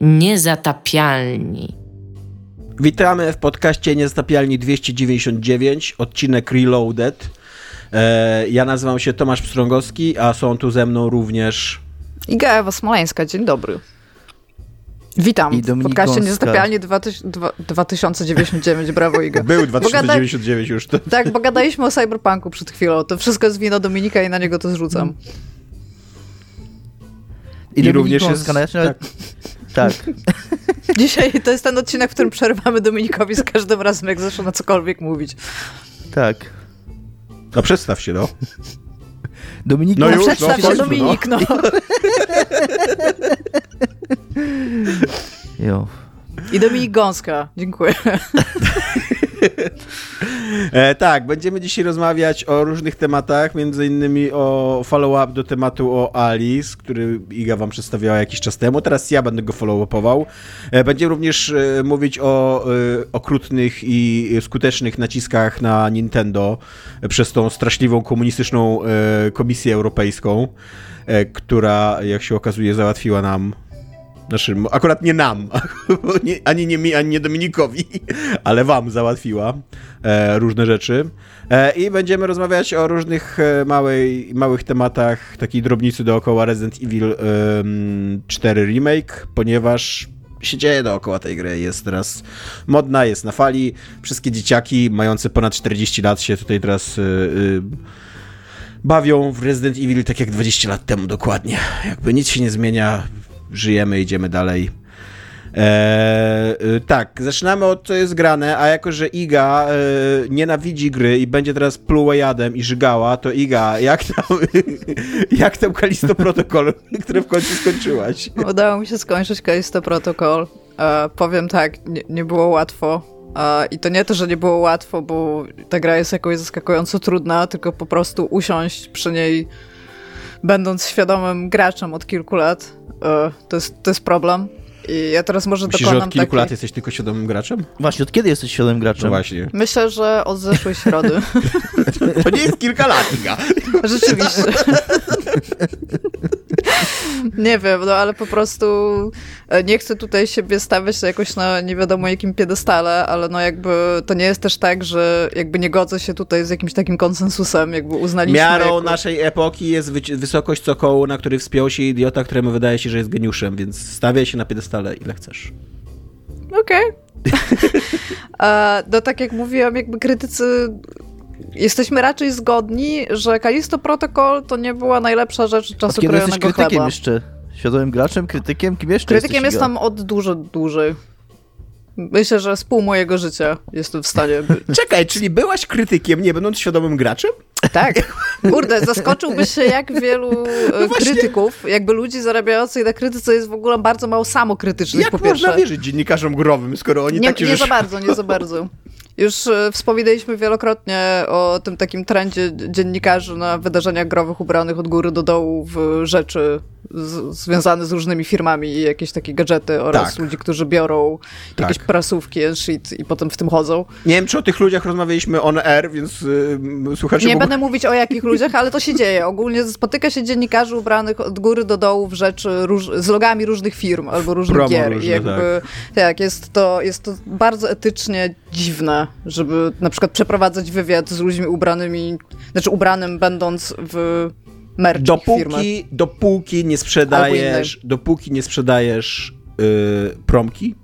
Niezatapialni. Witamy w podcaście Niezatapialni 299, odcinek Reloaded. E, ja nazywam się Tomasz Pstrągowski, a są tu ze mną również... Iga Ewa Smoleńska, dzień dobry. Witam I w podcaście. Niezatapialnie 2099, brawo Iga. Był gada- 2099 już. To... Tak, bo gadaliśmy o Cyberpunku przed chwilą, to wszystko jest wino Dominika i na niego to zrzucam. I, I również jest- ja- Tak. Dzisiaj to jest ten odcinek, w którym przerywamy Dominikowi za każdym razem, jak zaczyna na cokolwiek mówić. tak. No przedstaw się, no. Dominik No No, już, przedstaw no, się końcu, Dominik, no. Jo. I Dominik Gąska, dziękuję. E, tak, będziemy dzisiaj rozmawiać o różnych tematach, między innymi o follow-up do tematu o Alice, który Iga wam przedstawiała jakiś czas temu. Teraz ja będę go follow-upował. E, będziemy również e, mówić o e, okrutnych i skutecznych naciskach na Nintendo przez tą straszliwą komunistyczną e, Komisję Europejską, e, która, jak się okazuje, załatwiła nam znaczy, akurat nie nam, ani nie mi, ani nie Dominikowi, ale wam załatwiła e, różne rzeczy. E, I będziemy rozmawiać o różnych e, małej, małych tematach, takiej drobnicy dookoła Resident Evil em, 4 Remake, ponieważ się dzieje dookoła tej gry, jest teraz modna, jest na fali. Wszystkie dzieciaki mające ponad 40 lat się tutaj teraz y, y, bawią w Resident Evil tak jak 20 lat temu dokładnie. Jakby nic się nie zmienia, żyjemy, idziemy dalej. Eee, tak, zaczynamy od co jest grane, a jako, że Iga y, nienawidzi gry i będzie teraz pluła jadem i żygała, to Iga, jak tam, jak tam Kalisto Protocol, które w końcu skończyłaś? Udało mi się skończyć Kalisto Protocol. E, powiem tak, nie, nie było łatwo. E, I to nie to, że nie było łatwo, bo ta gra jest jakoś zaskakująco trudna, tylko po prostu usiąść przy niej, będąc świadomym graczem od kilku lat, e, to, jest, to jest problem. I ja teraz może Myślisz, że dokonam od kilku takiej... lat jesteś tylko świadomym graczem? Właśnie, od kiedy jesteś świadomym No graczem? właśnie. Myślę, że od zeszłej środy. To nie jest kilka lat, Iga. Rzeczywiście. nie wiem, no ale po prostu e, nie chcę tutaj siebie stawiać jakoś na nie wiadomo jakim piedestale, ale no jakby to nie jest też tak, że jakby nie godzę się tutaj z jakimś takim konsensusem, jakby uznaliśmy... Miarą jako... naszej epoki jest wysokość cokołu, na który wspiął się idiota, któremu wydaje się, że jest geniuszem, więc stawiaj się na piedestale ile chcesz. Okej. E, No tak jak mówiłam, jakby krytycy jesteśmy raczej zgodni, że Kalisto Protocol to nie była najlepsza rzecz Od czasu kiedy jesteś krojonego krytykiem chleba. jeszcze? Świadomym graczem? Krytykiem? Kim jeszcze Krytykiem jestem od dużo dłużej. Myślę, że z pół mojego życia jestem w stanie. Czekaj, czyli byłaś krytykiem, nie będąc świadomym graczem? Tak. Kurde, zaskoczyłbyś się, jak wielu e, krytyków, jakby ludzi zarabiających na krytyce jest w ogóle bardzo mało samokrytycznych, Jak po można pierwsze. wierzyć dziennikarzom growym, skoro oni Nie, takie nie rzeczy... za bardzo, nie za bardzo. Już e, wspominaliśmy wielokrotnie o tym takim trendzie dziennikarzy na wydarzeniach growych ubranych od góry do dołu w rzeczy z, związane z różnymi firmami i jakieś takie gadżety oraz Tak. ludzi, którzy biorą jakieś Tak. prasówki and shit i potem w tym chodzą. Nie wiem, czy o tych ludziach rozmawialiśmy on air, więc yy, słuchacze Nie mogą... będę mówić o jakich ludziach, ale to się dzieje. Ogólnie spotyka się dziennikarzy ubranych od góry do dołu w rzeczy róż, z logami różnych firm albo różnych Promo gier. różne, jakby, tak, jest, to, jest to bardzo etycznie dziwne, żeby na przykład przeprowadzać wywiad z ludźmi ubranymi, znaczy ubranym będąc w merch firmy. Dopóki, dopóki nie sprzedajesz, dopóki nie sprzedajesz yy, promki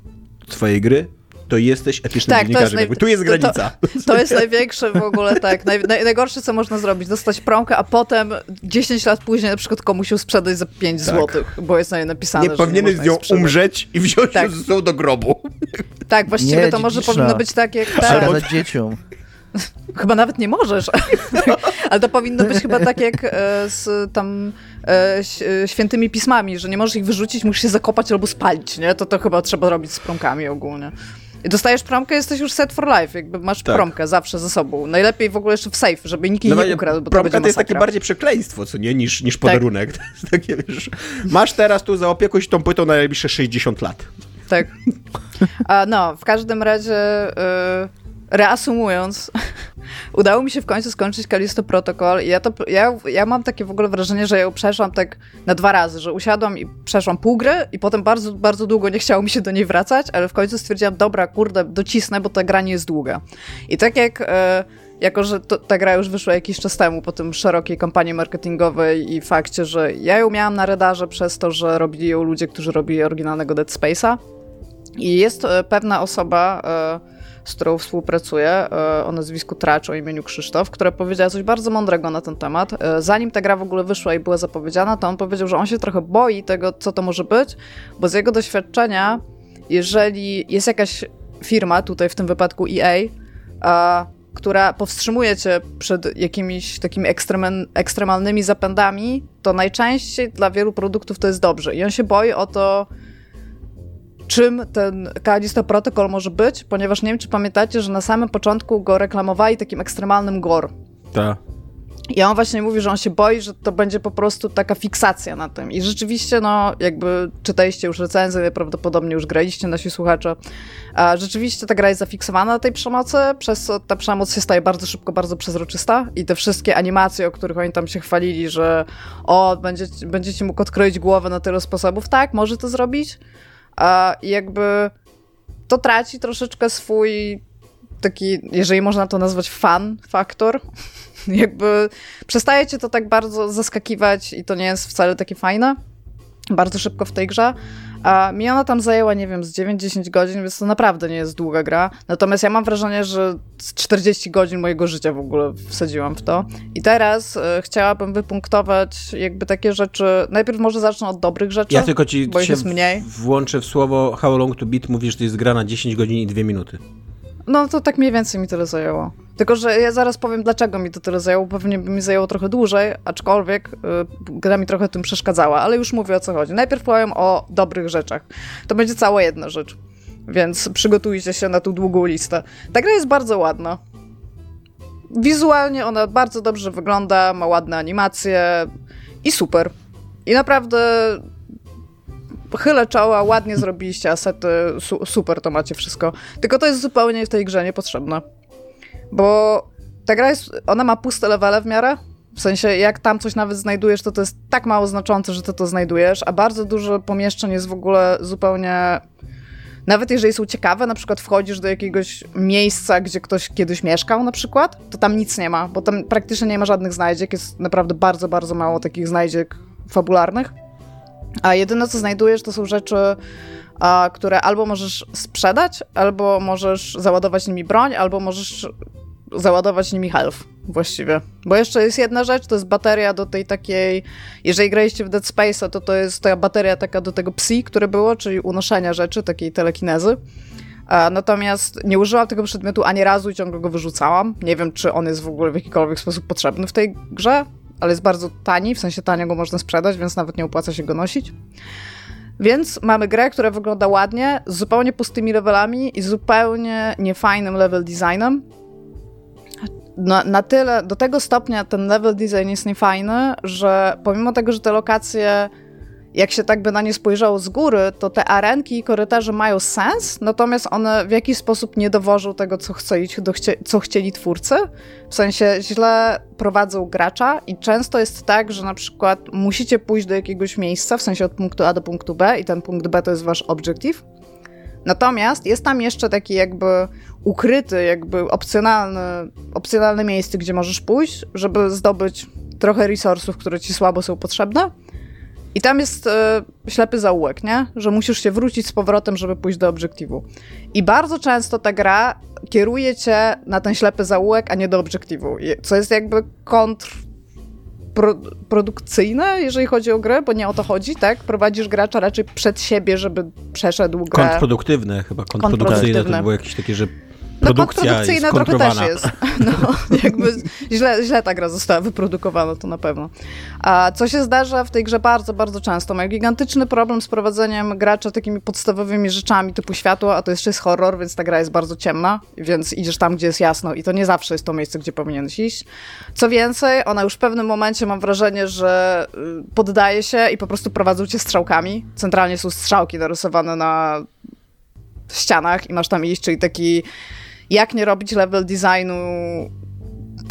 swojej gry, to jesteś etycznym Tak, to jest dziennikarzem. naj- tu jest to- to- granica. To jest największe w ogóle, tak. Naj, naj, najgorsze, co można zrobić, dostać promkę, a potem 10 lat później na przykład komuś ją sprzedać za 5 Tak. złotych, bo jest na niej napisane, Nie że powinieneś z nią umrzeć i wziąć Tak. ją ze sobą do grobu. Tak, właściwie Nie, to może dziedziczna. powinno być tak jak... Tak, Przekazać dzieciom. chyba nawet nie możesz. Ale to powinno być chyba tak jak e, z tam e, e, świętymi pismami, że nie możesz ich wyrzucić, musisz się zakopać albo spalić, nie? To to chyba trzeba robić z promkami ogólnie. Dostajesz promkę, jesteś już set for life, jakby masz Tak. promkę zawsze ze sobą. Najlepiej w ogóle jeszcze w safe, żeby nikt jej nie ukradł, bo to będzie to jest takie bardziej przekleństwo, co nie, niż, niż podarunek. To jest takie, wiesz, masz teraz tu zaopiekuj się tą płytą na najbliższe 60 lat. Tak. A, no, w każdym razie y, reasumując, udało mi się w końcu skończyć Kalisto Protocol i ja, to, ja, ja mam takie w ogóle wrażenie, że ją przeszłam tak na dwa razy, że usiadłam i przeszłam pół gry i potem bardzo, bardzo długo nie chciało mi się do niej wracać, ale w końcu stwierdziłam, dobra, kurde, docisnę, bo ta gra nie jest długa. I tak jak... E, jako, że to, ta gra już wyszła jakiś czas temu po tym szerokiej kampanii marketingowej i fakcie, że ja ją miałam na radarze przez to, że robili ją ludzie, którzy robili oryginalnego Dead Space'a. I jest e, pewna osoba, e, z którą współpracuję, e, o nazwisku Tracz, o imieniu Krzysztof, która powiedziała coś bardzo mądrego na ten temat. Zanim ta gra w ogóle wyszła i była zapowiedziana, to on powiedział, że on się trochę boi tego, co to może być, bo z jego doświadczenia, jeżeli jest jakaś firma, tutaj w tym wypadku EA, która powstrzymuje cię przed jakimiś takimi ekstremalnymi zapędami, to najczęściej dla wielu produktów to jest dobrze. I on się boi o to, czym ten Kalisto Protocol może być, ponieważ nie wiem, czy pamiętacie, że na samym początku go reklamowali takim ekstremalnym gore. Tak. I on właśnie mówi, że on się boi, że to będzie po prostu taka fiksacja na tym. I rzeczywiście, no, jakby czytaliście już recenzję, prawdopodobnie już graliście, nasi słuchacze. A rzeczywiście ta gra jest zafiksowana na tej przemocy, przez co ta przemoc się staje bardzo szybko, bardzo przezroczysta. I te wszystkie animacje, o których oni tam się chwalili, że o, będziecie, będziecie mógł odkroić głowę na tyle sposobów. Tak, może to zrobić. A jakby to traci troszeczkę swój taki, jeżeli można to nazwać fan faktor, jakby przestaje cię to tak bardzo zaskakiwać i to nie jest wcale takie fajne. Bardzo szybko w tej grze. A mi ona tam zajęła, nie wiem, z 9-10 godzin, więc to naprawdę nie jest długa gra. Natomiast ja mam wrażenie, że 40 godzin mojego życia w ogóle wsadziłam w to. I teraz y, chciałabym wypunktować jakby takie rzeczy. Najpierw może zacznę od dobrych rzeczy. Ja tylko ci bo się mniej. włączę w słowo How Long to Beat, mówisz, że to jest gra na 10 godzin i 2 minuty. No to tak mniej więcej mi tyle zajęło. Tylko, że ja zaraz powiem, dlaczego mi to tyle zajęło. Pewnie by mi zajęło trochę dłużej, aczkolwiek y, gra mi trochę tym przeszkadzała, ale już mówię o co chodzi. Najpierw powiem o dobrych rzeczach. To będzie cała jedna rzecz, więc przygotujcie się na tą długą listę. Ta gra jest bardzo ładna. Wizualnie ona bardzo dobrze wygląda, ma ładne animacje i super. I naprawdę chylę czoła, ładnie zrobiliście asety, su super to macie wszystko. Tylko to jest zupełnie w tej grze niepotrzebne. Bo ta gra jest, ona ma puste levele w miarę, w sensie, jak tam coś nawet znajdujesz, to to jest tak mało znaczące, że ty to znajdujesz, a bardzo dużo pomieszczeń jest w ogóle zupełnie. Nawet jeżeli są ciekawe, na przykład wchodzisz do jakiegoś miejsca, gdzie ktoś kiedyś mieszkał, na przykład, to tam nic nie ma, bo tam praktycznie nie ma żadnych znajdziek, jest naprawdę bardzo, bardzo mało takich znajdziek fabularnych. A jedyne, co znajdujesz, to są rzeczy, a, które albo możesz sprzedać, albo możesz załadować nimi broń, albo możesz załadować nimi health właściwie. Bo jeszcze jest jedna rzecz, to jest bateria do tej takiej, jeżeli graliście w Dead Space, to to jest ta bateria taka do tego psi, które było, czyli unoszenia rzeczy, takiej telekinezy. Natomiast nie użyłam tego przedmiotu ani razu i ciągle go wyrzucałam. Nie wiem, czy on jest w ogóle w jakikolwiek sposób potrzebny w tej grze ale jest bardzo tani, w sensie tanio go można sprzedać, więc nawet nie opłaca się go nosić. Więc mamy grę, która wygląda ładnie, z zupełnie pustymi levelami i zupełnie niefajnym level designem. Na, na tyle, do tego stopnia ten level design jest niefajny, że pomimo tego, że te lokacje jak się tak by na nie spojrzało z góry, to te arenki i korytarze mają sens, natomiast one w jakiś sposób nie dowożą tego, co, chcieli, co chcieli twórcy. W sensie źle prowadzą gracza i często jest tak, że na przykład musicie pójść do jakiegoś miejsca, w sensie od punktu A do punktu B i ten punkt B to jest wasz objective. Natomiast jest tam jeszcze taki jakby ukryty, jakby opcjonalny, opcjonalne miejsce, gdzie możesz pójść, żeby zdobyć trochę resursów, które ci słabo są potrzebne i tam jest e, ślepy zaułek, nie? Że musisz się wrócić z powrotem, żeby pójść do obiektywu. I bardzo często ta gra kieruje cię na ten ślepy zaułek, a nie do obiektywu. Co jest jakby kontrprodukcyjne, jeżeli chodzi o grę, bo nie o to chodzi, tak? Prowadzisz gracza raczej przed siebie, żeby przeszedł grę. Kontrproduktywne chyba, kontrprodukcyjne to było jakieś takie, że no produkcja trochę też jest. No, jakby źle, źle ta gra została wyprodukowana, to na pewno. A co się zdarza w tej grze bardzo, bardzo często? Mają gigantyczny problem z prowadzeniem gracza takimi podstawowymi rzeczami typu światło, a to jeszcze jest horror, więc ta gra jest bardzo ciemna, więc idziesz tam, gdzie jest jasno i to nie zawsze jest to miejsce, gdzie powinieneś iść. Co więcej, ona już w pewnym momencie mam wrażenie, że y, poddaje się i po prostu prowadzą cię strzałkami. Centralnie są strzałki narysowane na ścianach i masz tam iść, czyli taki jak nie robić level designu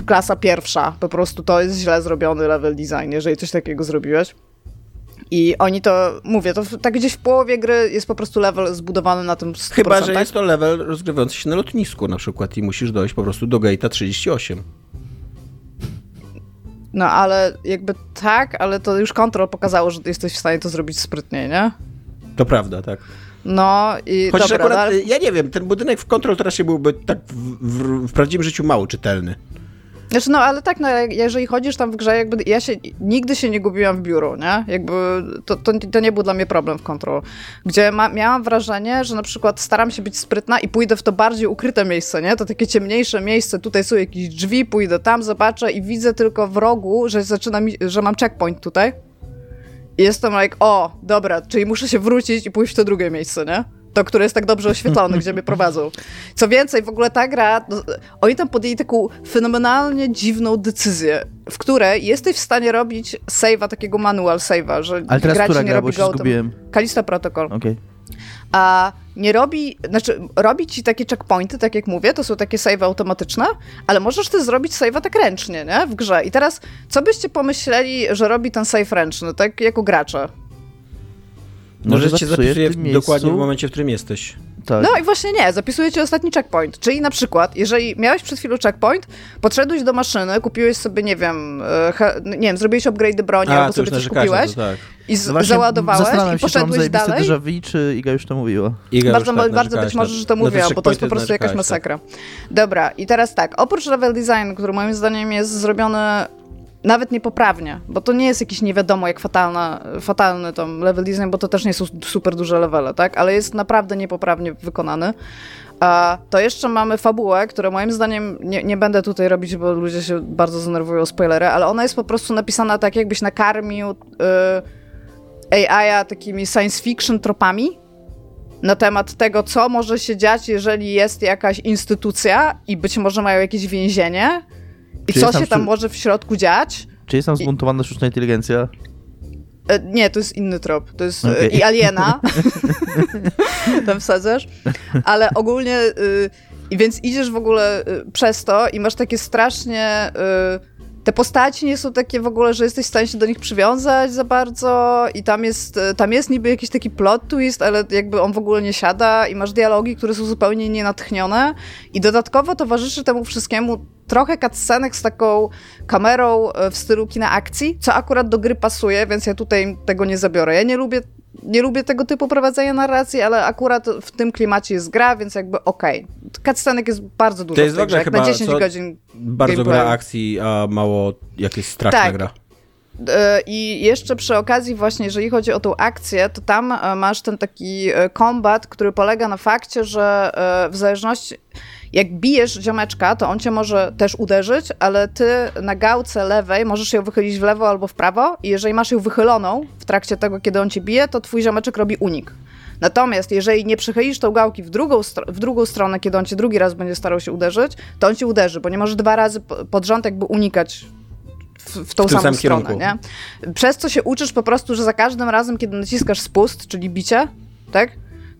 klasa pierwsza. Po prostu to jest źle zrobiony level design, jeżeli coś takiego zrobiłeś. I oni to, mówię, to tak gdzieś w połowie gry jest po prostu level zbudowany na tym 100%. Chyba, że jest to level rozgrywający się na lotnisku na przykład i musisz dojść po prostu do gate'a 38. No ale jakby tak, ale to już kontrol pokazało, że jesteś w stanie to zrobić sprytniej, nie? To prawda, tak. No i Chociaż dobra, akurat, no, ale... y, ja nie wiem, ten budynek w Control teraz się byłby tak w, w, w prawdziwym życiu mało czytelny. Znaczy, no ale tak, no jeżeli chodzisz tam w grze, jakby ja się nigdy się nie gubiłam w biuru, nie? Jakby to, to, to nie był dla mnie problem w Control. Gdzie ma, miałam wrażenie, że na przykład staram się być sprytna i pójdę w to bardziej ukryte miejsce, nie? To takie ciemniejsze miejsce, tutaj są jakieś drzwi, pójdę tam, zobaczę i widzę tylko w rogu, że zaczyna mi, że mam checkpoint tutaj. Jestem like, o, dobra, czyli muszę się wrócić i pójść w to drugie miejsce, nie? To, które jest tak dobrze oświetlone, gdzie mnie prowadzą. Co więcej, w ogóle ta gra, no, oni tam podjęli taką fenomenalnie dziwną decyzję, w której jesteś w stanie robić save'a, takiego manual save'a, że Ale teraz która nie gra, robi go. Kalista Protocol. Okej. A nie robi, znaczy robi ci takie checkpointy, tak jak mówię, to są takie save automatyczne, ale możesz też zrobić save'a tak ręcznie, nie? W grze. I teraz, co byście pomyśleli, że robi ten save ręczny, tak jako gracze? No, że cię zapisuje w tym dokładnie w momencie, w którym jesteś. Tak. No i właśnie nie, zapisujecie ostatni checkpoint. Czyli na przykład, jeżeli miałeś przed chwilą checkpoint, podszedłeś do maszyny, kupiłeś sobie, nie wiem, e, he, nie wiem, zrobiłeś upgrade broni albo sobie coś kupiłeś to tak. i z, No załadowałeś i się, poszedłeś zajebiste dalej. déjà vu, czy Iga już to mówiła. Iga Bardzo, już tak bardzo być może, że to na te mówiłam, bo to jest po prostu jakaś tak. masakra. Dobra, i teraz tak, oprócz level design, który moim zdaniem jest zrobiony nawet niepoprawnie, bo to nie jest jakiś nie wiadomo jak fatalna, fatalny tam level design, bo to też nie są super duże levele, tak? Ale jest naprawdę niepoprawnie wykonany. A to jeszcze mamy fabułę, która moim zdaniem, nie, nie będę tutaj robić, bo ludzie się bardzo zdenerwują o spoilery, ale ona jest po prostu napisana tak, jakbyś nakarmił y, AI-a takimi science fiction tropami, na temat tego, co może się dziać, jeżeli jest jakaś instytucja i być może mają jakieś więzienie i Czy co tam się tam przy- może w środku dziać. Czy jest tam zmontowana sztuczna inteligencja? E, Nie, to jest inny trop. To jest e, Okej. i aliena. tam wsadzasz. Ale ogólnie. y, I więc idziesz w ogóle przez to i masz takie strasznie. y, te postaci nie są takie w ogóle, że jesteś w stanie się do nich przywiązać za bardzo i tam jest, tam jest niby jakiś taki plot twist, ale jakby on w ogóle nie siada i masz dialogi, które są zupełnie nienatchnione i dodatkowo towarzyszy temu wszystkiemu trochę cutscenek z taką kamerą e, w stylu kina akcji, co akurat do gry pasuje, więc ja tutaj tego nie zabiorę. Ja nie lubię, nie lubię tego typu prowadzenia narracji, ale akurat w tym klimacie jest gra, więc jakby okej. Cutscenek jest bardzo dużo To jest w tej grze, jak na chyba 10 co- godzin Bardzo gra akcji, a mało jakieś straszna Tak. gra. E, I jeszcze przy okazji właśnie, jeżeli chodzi o tą akcję, to tam e, masz ten taki e, kombat, który polega na fakcie, że w zależności jak bijesz ziomeczka, to on cię może też uderzyć, ale ty na gałce lewej możesz ją wychylić w lewo albo w prawo i jeżeli masz ją wychyloną w trakcie tego, kiedy on cię bije, to twój ziomeczek robi unik. Natomiast jeżeli nie przychylisz tą gałki w drugą, w drugą stronę, kiedy on cię drugi raz będzie starał się uderzyć, to on cię uderzy, bo nie może dwa razy po- pod rząd jakby unikać w, tą W samą stronę, kierunku. nie? Przez co się uczysz po prostu, że za każdym razem, kiedy naciskasz spust, czyli bicie, tak?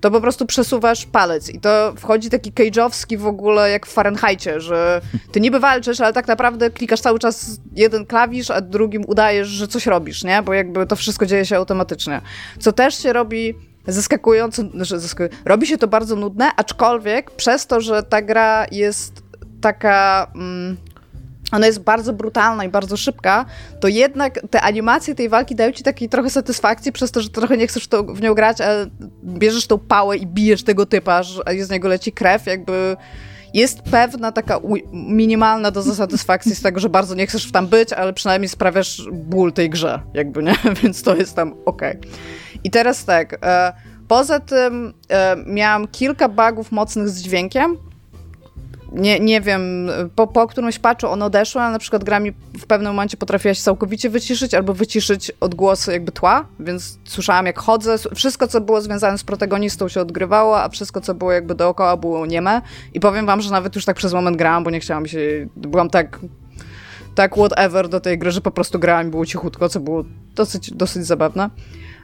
To po prostu przesuwasz palec i to wchodzi taki cage'owski w ogóle jak w Fahrenheitie, że ty niby walczysz, ale tak naprawdę klikasz cały czas jeden klawisz, a drugim udajesz, że coś robisz, nie? Bo jakby to wszystko dzieje się automatycznie. Co też się robi zaskakująco, zaskakuj- robi się to bardzo nudne, aczkolwiek przez to, że ta gra jest taka... Mm, ona jest bardzo brutalna i bardzo szybka, to jednak te animacje tej walki dają ci takiej trochę satysfakcji przez to, że trochę nie chcesz w, nią grać, ale bierzesz tą pałę i bijesz tego typa, że- a z niego leci krew, jakby jest pewna taka minimalna doza satysfakcji z tego, że bardzo nie chcesz w tam być, ale przynajmniej sprawiasz ból tej grze, jakby, nie? Więc to jest tam okej. I teraz tak, e, poza tym e, miałam kilka bugów mocnych z dźwiękiem, nie, nie wiem, po, po którymś patchu one odeszły, ale na przykład gra mi w pewnym momencie potrafiła się całkowicie wyciszyć albo wyciszyć odgłosy jakby tła, więc słyszałam jak chodzę, wszystko co było związane z protagonistą się odgrywało, a wszystko co było jakby dookoła było nieme. I powiem wam, że nawet już tak przez moment grałam, bo nie chciałam się, byłam tak tak whatever do tej gry, że po prostu grałam i było cichutko, co było dosyć, dosyć zabawne.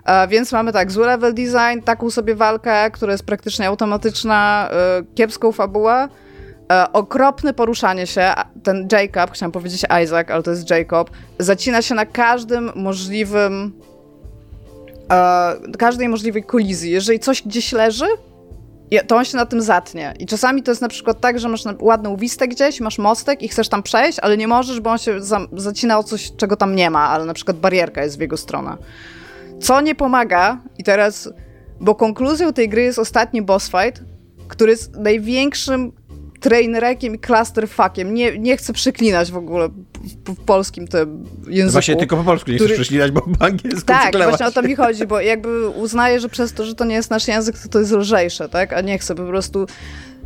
E, więc mamy tak, zły level design, taką sobie walkę, która jest praktycznie automatyczna, e, kiepską fabułę, E, okropne poruszanie się. Ten Jacob, chciałam powiedzieć Isaac, ale to jest Jacob, zacina się na każdym możliwym. E, każdej możliwej kolizji. Jeżeli coś gdzieś leży, to on się na tym zatnie. I czasami to jest na przykład tak, że masz ładną wistę gdzieś, masz mostek i chcesz tam przejść, ale nie możesz, bo on się za- zacina o coś, czego tam nie ma, ale na przykład barierka jest w jego stronę. Co nie pomaga, i teraz, bo konkluzją tej gry jest ostatni boss fight, który jest największym trainerekiem i clusterfuckiem. Nie, nie chcę przeklinać w ogóle w, w polskim tym języku. Właśnie tylko po polsku nie chcesz który- prześlinać, bo po angielsku Tak, właśnie o to mi chodzi, bo jakby uznaję, że przez to, że to nie jest nasz język, to to jest lżejsze, tak? A nie chcę po prostu...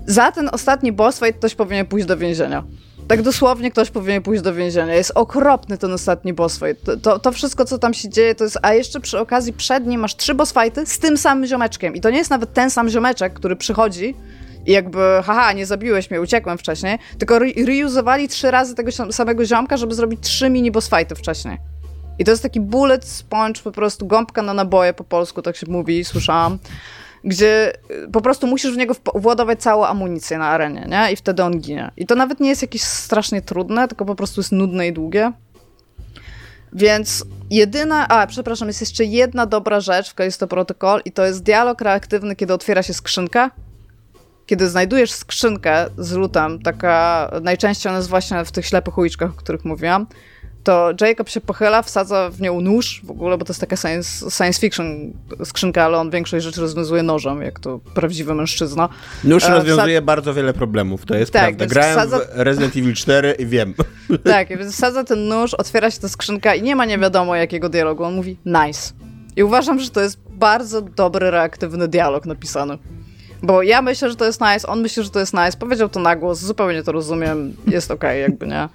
Za ten ostatni boss fight ktoś powinien pójść do więzienia. Tak dosłownie ktoś powinien pójść do więzienia. Jest okropny ten ostatni boss fight. To, to, to wszystko, co tam się dzieje, to jest... A jeszcze przy okazji przed nim masz trzy boss fighty z tym samym ziomeczkiem. I to nie jest nawet ten sam ziomeczek, który przychodzi i jakby, haha, nie zabiłeś mnie, uciekłem wcześniej, tylko re- trzy razy tego sam- samego ziomka, żeby zrobić trzy mini boss fighty wcześniej. I to jest taki bullet sponge, po prostu gąbka na naboje po polsku, tak się mówi, słyszałam, gdzie y, po prostu musisz w niego władować całą amunicję na arenie, nie? I wtedy on ginie. I to nawet nie jest jakieś strasznie trudne, tylko po prostu jest nudne i długie. Więc jedyna, a przepraszam, jest jeszcze jedna dobra rzecz w Callisto Protocol i to jest dialog reaktywny, kiedy otwiera się skrzynka. Kiedy znajdujesz skrzynkę z lutem, taka najczęściej ona jest właśnie w tych ślepych uliczkach, o których mówiłam, to Jacob się pochyla, wsadza w nią nóż w ogóle, bo to jest taka science, science fiction skrzynka, ale on większość rzeczy rozwiązuje nożem, jak to prawdziwy mężczyzna. Nóż E, rozwiązuje bardzo wiele problemów, to jest Tak, prawda. Grałem wsadza- w Resident Evil 4 i wiem. Tak, więc wsadza ten nóż, otwiera się ta skrzynka i nie ma nie wiadomo jakiego dialogu. On mówi nice. I uważam, że to jest bardzo dobry, reaktywny dialog napisany. Bo ja myślę, że to jest nice, on myśli, że to jest nice, powiedział to na głos, zupełnie to rozumiem, jest okej, jakby nie.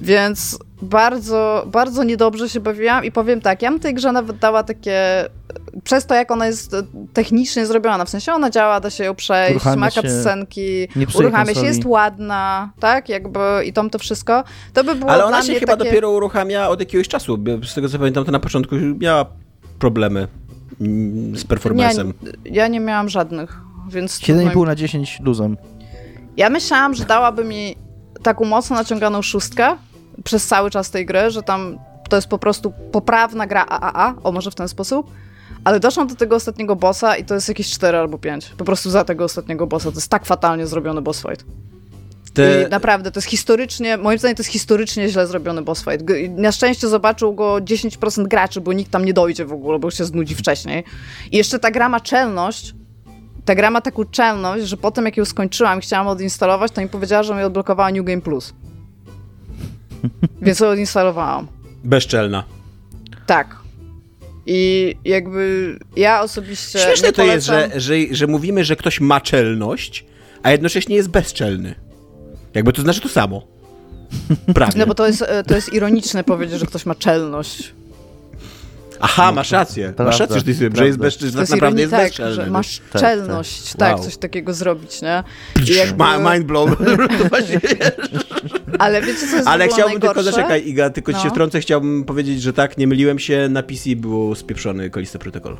Więc bardzo, bardzo niedobrze się bawiłam i powiem tak, ja bym tej grze nawet dała takie, przez to jak ona jest technicznie zrobiona, w sensie ona działa, da się ją przejść, Uruchamia ma się, cutscenki, uruchamia się, jest ładna, tak, jakby i tam to wszystko, to by było Ale ona się chyba takie... dopiero uruchamia od jakiegoś czasu. Z tego co pamiętam, to na początku miała problemy z performancem. Nie, ja nie miałam żadnych, więc... 7,5 na 10 luzem. Ja myślałam, że dałaby mi taką mocno naciąganą szóstkę przez cały czas tej gry, że tam to jest po prostu poprawna gra AAA, o może w ten sposób, ale doszłam do tego ostatniego bossa i to jest jakieś 4 albo 5. Po prostu za tego ostatniego bossa. To jest tak fatalnie zrobiony boss fight. Te... I naprawdę, to jest historycznie, moim zdaniem to jest historycznie źle zrobiony boss fight. Na szczęście zobaczył go 10% graczy, bo nikt tam nie dojdzie w ogóle, bo już się znudzi wcześniej. I jeszcze ta gra ma czelność, ta gra ma taką czelność, że potem jak ją skończyłam i chciałam odinstalować, to mi powiedziała, że mi odblokowała New Game Plus. Więc ją odinstalowałam. Bezczelna. Tak. I jakby ja osobiście. Śmieszne to jest, że, że, że mówimy, że ktoś ma czelność, a jednocześnie jest bezczelny. Jakby to znaczy to samo. Prawie. No bo to jest, e, to jest ironiczne powiedzieć, że ktoś ma czelność. Aha, masz rację. Prawda, masz rację, że, ty, że prawda. jest bez, że To tak jest naprawdę jest tak, bezczelny. że masz Tak, czelność, tak. tak, Wow. coś takiego zrobić, nie? I jakby- ma- Mind blown. To właśnie- Ale wiecie, co jest Ale chciałbym tylko, najgorsze? zaczekaj Iga, tylko ci się No. wtrącę, chciałbym powiedzieć, że tak, nie myliłem się, na PC był spieprzony Callisto Protocol.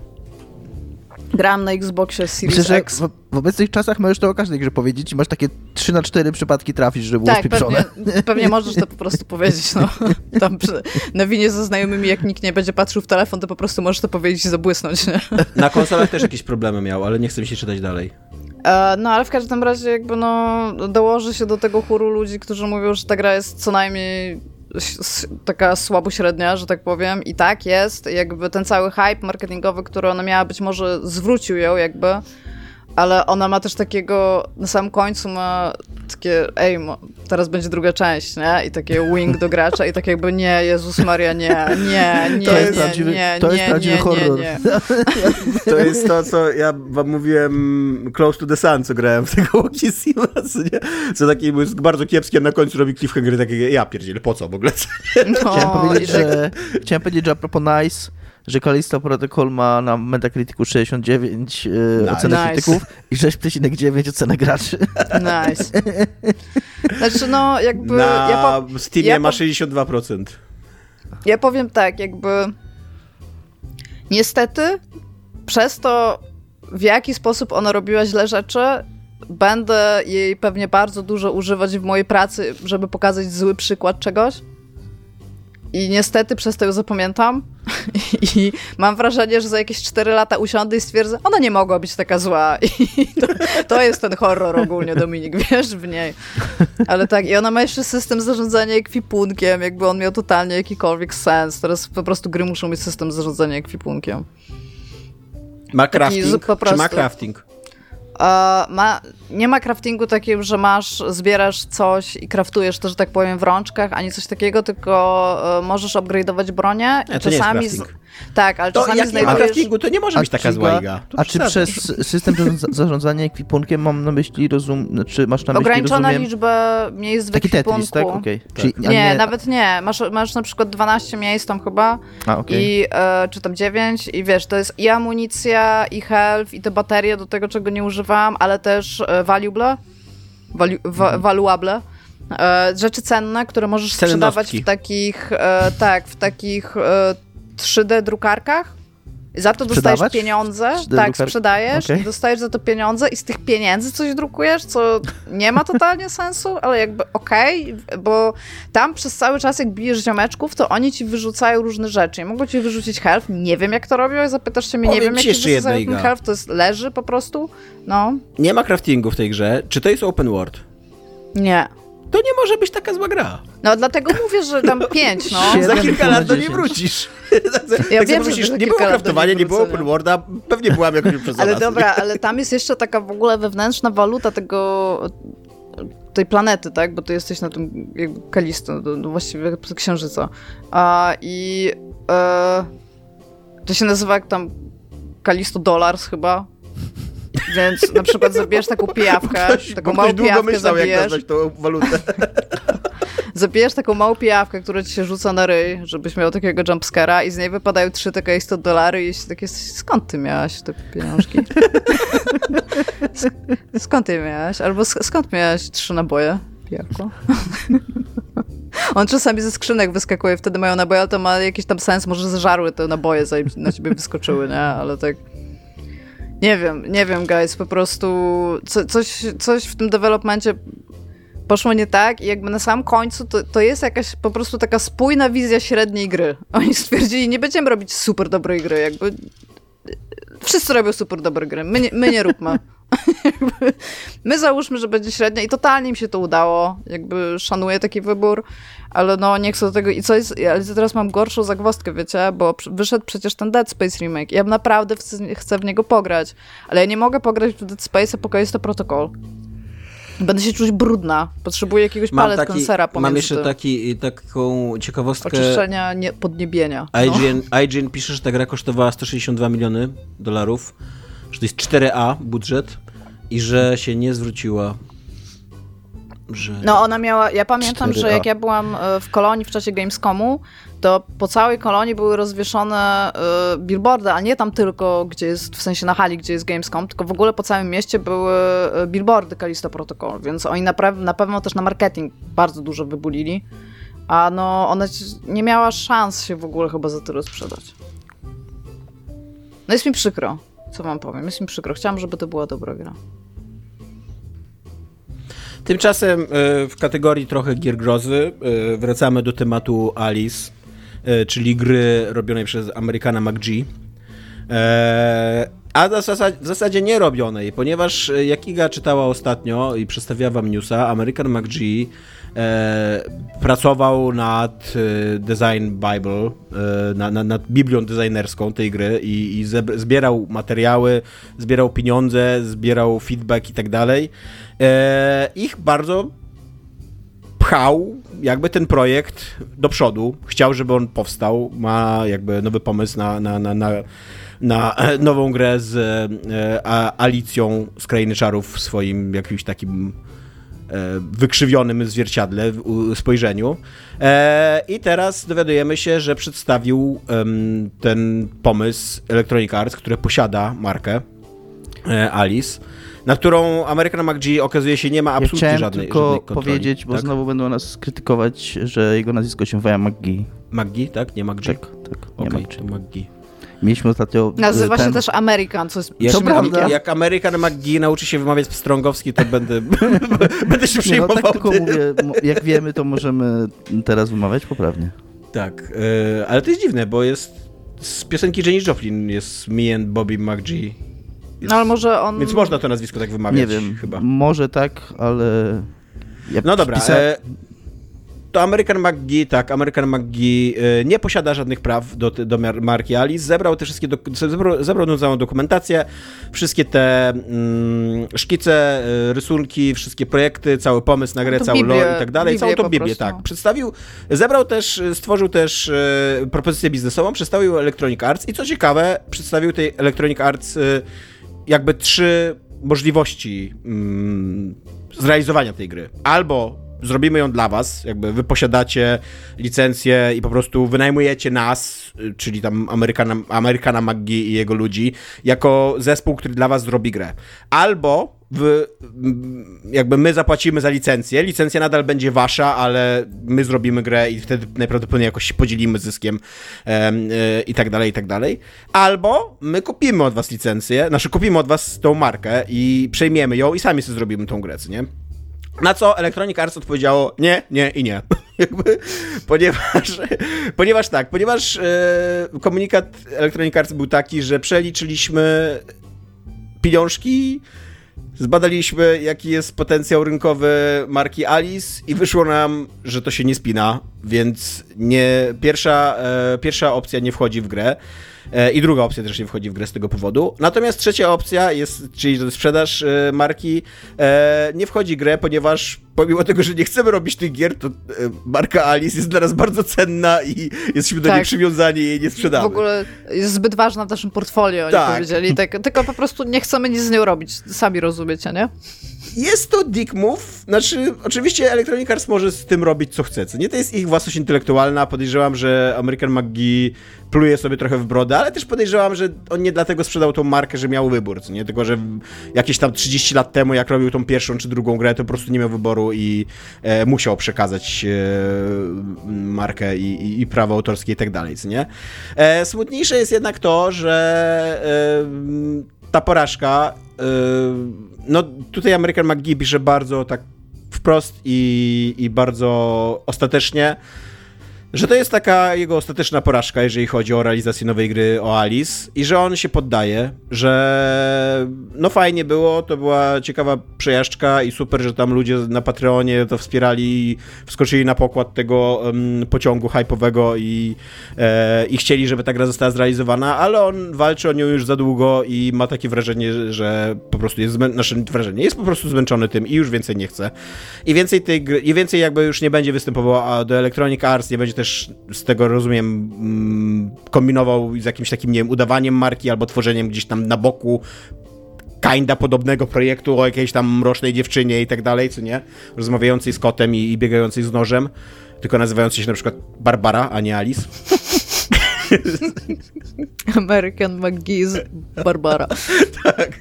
Grałam na Xboxie Series Myślę, że X. w, w obecnych czasach możesz to o każdej grze powiedzieć i masz takie 3 na 4 przypadki trafić, że było Tak, spieprzone. pewnie, pewnie możesz to po prostu powiedzieć, no. Tam przy, na winie ze znajomymi, jak nikt nie będzie patrzył w telefon, to po prostu możesz to powiedzieć i zabłysnąć, nie? Na konsolach też jakieś problemy miał, ale nie chcę mi się czytać dalej. E, No, ale w każdym razie jakby no dołoży się do tego chóru ludzi, którzy mówią, że ta gra jest co najmniej taka słabo średnia, że tak powiem. I tak jest. Jakby ten cały hype marketingowy, który ona miała, być może zwrócił ją jakby, ale ona ma też takiego, na samym końcu ma takie, ej, teraz będzie druga część, nie? I takie wing do gracza i tak jakby, nie, Jezus Maria, nie, nie, nie, To jest nie, prawdziwy- nie, to jest nie, prawdziwy nie, horror. nie, nie. To jest to, co ja wam mówiłem Close to the Sun, co grałem w tego Walkie Simas, nie? Co takie jest bardzo kiepskie, a na końcu robi cliffhanger takie, ja pierdzielę, po co w ogóle? No, Chciałem powiedzieć, że, chciałem powiedzieć, że a propos Nice, że Callisto Protocol ma na Metacriticu 69 yy, Nice. ocenę Nice. krytyków i 6,9 ocenę graczy. Nice. Znaczy, no, jakby. Na Ja, po, Steamie ja ma po- 62%. ja powiem tak, jakby. Niestety, przez to, w jaki sposób ona robiła źle rzeczy, będę jej pewnie bardzo dużo używać w mojej pracy, żeby pokazać zły przykład czegoś. I niestety przez to ją zapamiętam. I mam wrażenie, że za jakieś 4 lata usiądę i stwierdzę, ona nie mogła być taka zła. I to, to jest ten horror ogólnie, Dominik, wiesz w niej. Ale tak, i ona ma jeszcze system zarządzania ekwipunkiem, jakby on miał totalnie jakikolwiek sens. Teraz po prostu gry muszą mieć system zarządzania ekwipunkiem. Ma Taki crafting? po Czy ma crafting? E, ma, nie ma craftingu takiego, że masz, zbierasz coś i craftujesz to, że tak powiem, w rączkach, ani coś takiego, tylko e, możesz upgrade'ować bronię. Nie, i to nie jest czasami. crafting. tak, ale To czasami jak nie ma znajdujesz. craftingu, to nie może być taka czy zła ga- Iga. A czy przez system zarządza- zarządzania ekwipunkiem mam na myśli rozum, znaczy masz na myśli Ograniczona rozumiem, liczbę miejsc w taki Tetris, tak? ekwipunku. Okej. Czyli- a Nie, nawet nie. Masz, masz na przykład 12 miejsc tam chyba A, okej. i e, czy tam 9 i wiesz, to jest i amunicja, i health, i te baterie do tego, czego nie ale też e, valuable, valu, wa, Mhm. valuable. E, rzeczy cenne, które możesz sprzedawać w takich, e, tak, w takich e, 3D drukarkach. I Za to dostajesz Sprzedawać? pieniądze, 3D tak, drukar- sprzedajesz i dostajesz za to pieniądze i z tych pieniędzy coś drukujesz, co nie ma totalnie sensu, ale jakby okej, bo tam przez cały czas jak bijesz ziomeczków, to oni ci wyrzucają różne rzeczy. Nie mogą ci wyrzucić health, nie wiem jak to robią, zapytasz się mnie, nie Powiem wiem ci jak jeszcze jedno, ten health, to jest leży po prostu, no, Nie ma craftingu w tej grze. Czy to jest open world? nie. To nie może być taka zła gra. No dlatego mówię, że tam pięć, no. Za kilka lat do niej 10. wrócisz. Ja tak wiem, za nie było niej nie było open worlda, pewnie byłam jakoś przez Ale dobra, ale tam jest jeszcze taka w ogóle wewnętrzna waluta tego tej planety, tak? Bo ty jesteś na tym jakby Kalisto, no, no właściwie księżyca. A, I e, to się nazywa jak tam Kalisto Dollars chyba. Więc na przykład zabierz taką pijawkę, taką Bo małą ktoś pijawkę myślał, jak nazwać tą walutę. zabijesz taką małą pijawkę, która ci się rzuca na ryj, żebyś miał takiego jumpscare'a i z niej wypadają trzy takie 100 dolary i tak jest, skąd ty miałaś te pieniążki? Sk- skąd ty je miałaś? Albo sk- skąd miałaś trzy naboje? Pijawko. On czasami ze skrzynek wyskakuje, wtedy mają naboje, ale to ma jakiś tam sens, może zeżarły te naboje, zanim na ciebie wyskoczyły, nie? Ale tak... Nie wiem, nie wiem, guys, po prostu co, coś, coś w tym developmencie poszło nie tak i jakby na samym końcu to, to jest jakaś po prostu taka spójna wizja średniej gry. Oni stwierdzili, nie będziemy robić super dobrej gry, jakby wszyscy robią super dobre gry, my nie, my nie róbmy. My załóżmy, że będzie średnia i totalnie mi się to udało, jakby szanuję taki wybór, ale no nie chcę do tego i co jest, ale teraz mam gorszą zagwozdkę, wiecie, bo wyszedł przecież ten Dead Space remake ja naprawdę chcę, w niego pograć, ale ja nie mogę pograć w Dead Space, póki jest to protokol. Będę się czuć brudna. Potrzebuję jakiegoś Mam, palet konsera pomiędzy mam jeszcze tym. taki, taką ciekawostkę. Oczyszczenia nie, podniebienia. No. IGN, IGN pisze, że ta gra kosztowała 162 miliony dolarów, że to jest 4A budżet i że się nie zwróciła. Że... No ona miała, ja pamiętam, 4A. że jak ja byłam e, w Kolonii w czasie Gamescomu, to po całej Kolonii były rozwieszone e, billboardy, a nie tam tylko, gdzie jest, w sensie na hali, gdzie jest Gamescom, tylko w ogóle po całym mieście były e, billboardy Kalisto Protocol, więc oni na, na pewno też na marketing bardzo dużo wybulili, a no ona nie miała szans się w ogóle chyba za tyle sprzedać. No jest mi przykro, co wam powiem, jest mi przykro, chciałam, żeby to była dobra gra. Tymczasem e, w kategorii trochę gier grozy e, wracamy do tematu Alice, e, czyli gry robionej przez Amerykana McGee. A w zasadzie, nie robionej, ponieważ jak Iga czytała ostatnio i przedstawiała wam newsa, American McGee pracował nad Design Bible, e, na, na, nad Biblią designerską tej gry i, i zbierał materiały, zbierał pieniądze, zbierał feedback i tak dalej. E, ich bardzo pchał jakby ten projekt do przodu. Chciał, żeby on powstał. Ma jakby nowy pomysł na, na, na, na, na nową grę z e, Alicją z Krainy Czarów w swoim jakimś takim e, wykrzywionym zwierciadle, spojrzeniu. E, I teraz dowiadujemy się, że przedstawił ten pomysł Electronic Arts, które posiada markę Alice, na którą American McGee okazuje się nie ma Ja absolutnie chciałem żadnej, tylko żadnej kontroli. powiedzieć, bo tak? znowu będą nas krytykować, że jego nazwisko się woła McGee. McGee, tak? Nie McGee? Tak, tak, nie Okej, to McGee. Mieliśmy ostatnio... Nazywa ten... się też American, co jest Jak, To prawda. jak, jak Amerykan McGee nauczy się wymawiać pstrągowski, to będę, będę się Nie, no przejmował tak tylko mówię, jak wiemy, to możemy teraz wymawiać poprawnie. Tak, e, ale to jest dziwne, bo jest z piosenki Jenny Joplin jest Me and Bobby McGee. Jest, No ale może on... Więc można to nazwisko tak wymawiać Nie wiem, chyba. może tak, ale... Ja No dobra, pisałem- e, to American McGee, tak, American McGee e, nie posiada żadnych praw do, do mar- marki Alice, zebrał te wszystkie, zebrał, całą dokumentację, wszystkie te mm, szkice, e, rysunki, wszystkie projekty, cały pomysł na grę, cały lore i tak dalej, całą tą Biblię, tak, przedstawił, zebrał też, e, stworzył też e, propozycję biznesową, przedstawił Electronic Arts i co ciekawe, przedstawił tej Electronic Arts e, jakby trzy możliwości mm, zrealizowania tej gry. Albo zrobimy ją dla was, jakby wy posiadacie licencję i po prostu wynajmujecie nas, y, czyli tam Amerykana, Amerykana McGee i jego ludzi, jako zespół, który dla was zrobi grę. Albo mm, jakby my zapłacimy za licencję, licencja nadal będzie wasza, ale my zrobimy grę i wtedy najprawdopodobniej jakoś się podzielimy zyskiem em, y, i tak dalej, i tak dalej. Albo my kupimy od was licencję, znaczy kupimy od was tą markę i przejmiemy ją i sami sobie zrobimy tą grę, nie? Na co Electronic Arts odpowiedziało nie, nie i nie. Jakby, ponieważ, ponieważ tak, ponieważ e, komunikat Electronic Arts był taki, że przeliczyliśmy pieniążki, zbadaliśmy jaki jest potencjał rynkowy marki Alice i wyszło nam, że to się nie spina, więc nie, pierwsza, e, pierwsza opcja nie wchodzi w grę. E, I druga opcja też nie wchodzi w grę z tego powodu. Natomiast trzecia opcja, jest, czyli sprzedaż e, marki, e, nie wchodzi w grę, ponieważ pomimo tego, że nie chcemy robić tych gier, to marka Alice jest dla nas bardzo cenna i jesteśmy do niej Tak. przywiązani i jej nie sprzedamy. W ogóle jest zbyt ważna w naszym portfolio, oni Tak. powiedzieli. Tak, tylko po prostu nie chcemy nic z nią robić. Sami rozumiecie, nie? Jest to dick move, znaczy oczywiście Electronic Arts może z tym robić co chce, co nie? To jest ich własność intelektualna, podejrzewam, że American McGee pluje sobie trochę w brodę, ale też podejrzewam, że on nie dlatego sprzedał tą markę, że miał wybór, co nie? Tylko, że jakieś tam 30 lat temu, jak robił tą pierwszą czy drugą grę, to po prostu nie miał wyboru i e, musiał przekazać e, markę i, i, i prawo autorskie i tak dalej, co nie? E, smutniejsze jest jednak to, że e, ta porażka, no tutaj American McGee pisze bardzo tak wprost i, i bardzo ostatecznie, że to jest taka jego ostateczna porażka, jeżeli chodzi o realizację nowej gry o Alice i że on się poddaje, że no fajnie było, to była ciekawa przejażdżka i super, że tam ludzie na Patreonie to wspierali i wskoczyli na pokład tego em, pociągu hypowego i, e, i chcieli, żeby ta gra została zrealizowana, ale on walczy o nią już za długo i ma takie wrażenie, że po prostu jest zmę- znaczy wrażenie, jest po prostu zmęczony tym i już więcej nie chce. I więcej tej gry, i więcej jakby już nie będzie występował do Electronic Arts, nie będzie też z tego rozumiem mm, kombinował z jakimś takim, nie wiem, udawaniem marki albo tworzeniem gdzieś tam na boku kinda podobnego projektu o jakiejś tam mrocznej dziewczynie i tak dalej, co nie? Rozmawiającej z kotem i, i biegającej z nożem, tylko nazywającej się na przykład Barbara, a nie Alice. American McGee's Barbara. tak.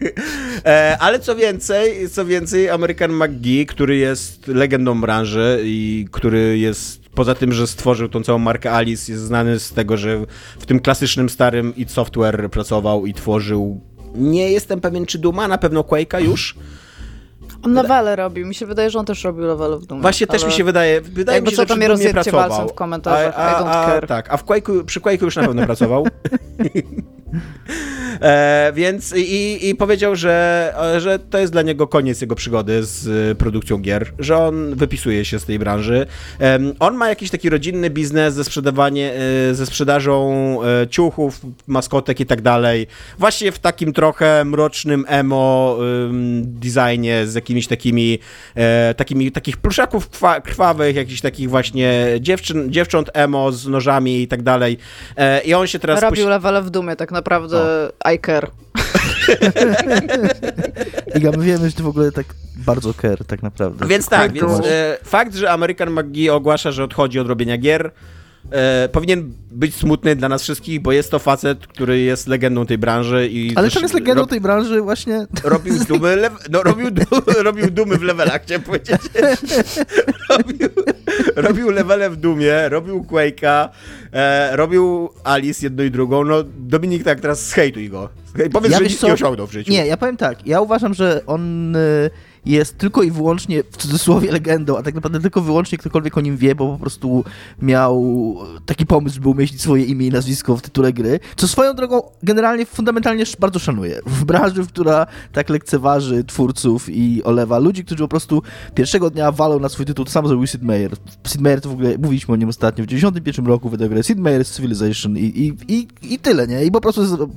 E, ale co więcej, co więcej, American McGee, który jest legendą branży i który jest poza tym, że stworzył tą całą markę Alice, jest znany z tego, że w tym klasycznym starym id Software pracował i tworzył nie jestem pewien, czy Duma, na pewno Quake'a już. On levele robił. Mi się wydaje, że on też robił levele w Dumie. Właśnie też ale- mi się wydaje, wydaje Jakby mi się, co, że to przy Dumie pracował. w komentarzach, A, a, a. Tak, a w Quake'u, przy Quake'u już na pewno pracował. E, więc i, i powiedział, że, że to jest dla niego koniec jego przygody z e, produkcją gier, że on wypisuje się z tej branży. Em, on ma jakiś taki rodzinny biznes ze sprzedawanie, e, ze sprzedażą e, ciuchów, maskotek i tak dalej. Właśnie w takim trochę mrocznym emo em, designie z jakimiś takimi, e, takimi takich pluszaków krwawych, jakichś takich właśnie dziewczyn, dziewcząt emo z nożami i tak dalej. E, I on się teraz Robił levele w Dumie, tak naprawdę I care. Iga, my wiemy, że ty w ogóle tak bardzo care tak naprawdę. Więc tak, Quake'u. więc e, fakt, że American McGee ogłasza, że odchodzi od robienia gier, e, powinien być smutny dla nas wszystkich, bo jest to facet, który jest legendą tej branży i Ale to jest legendą rob- tej branży właśnie... robił dumy, lew, no, robił, du, robił dumy w levelach, chciałem powiedzieć. robił, robił levele w Dumie, robił Quake'a, e, robił Alice jedną i drugą. No, Dominik, tak teraz zhejtuj go. Powiedz, Ja że nic co? nie osiągnął w życiu. Nie, ja powiem tak, ja uważam, że on y, jest tylko i wyłącznie w cudzysłowie legendą, a tak naprawdę tylko wyłącznie ktokolwiek o nim wie, bo po prostu miał taki pomysł, żeby umieścić swoje imię i nazwisko w tytule gry, co swoją drogą generalnie fundamentalnie bardzo szanuję. W branży, która tak lekceważy twórców i olewa ludzi, którzy po prostu pierwszego dnia walą na swój tytuł, to samo zrobił Sid Meier. Sid Meier to w ogóle, mówiliśmy o nim ostatnio, w 91 roku wydał grę Sid Meier's Civilization i, i, i, i tyle, nie? I po prostu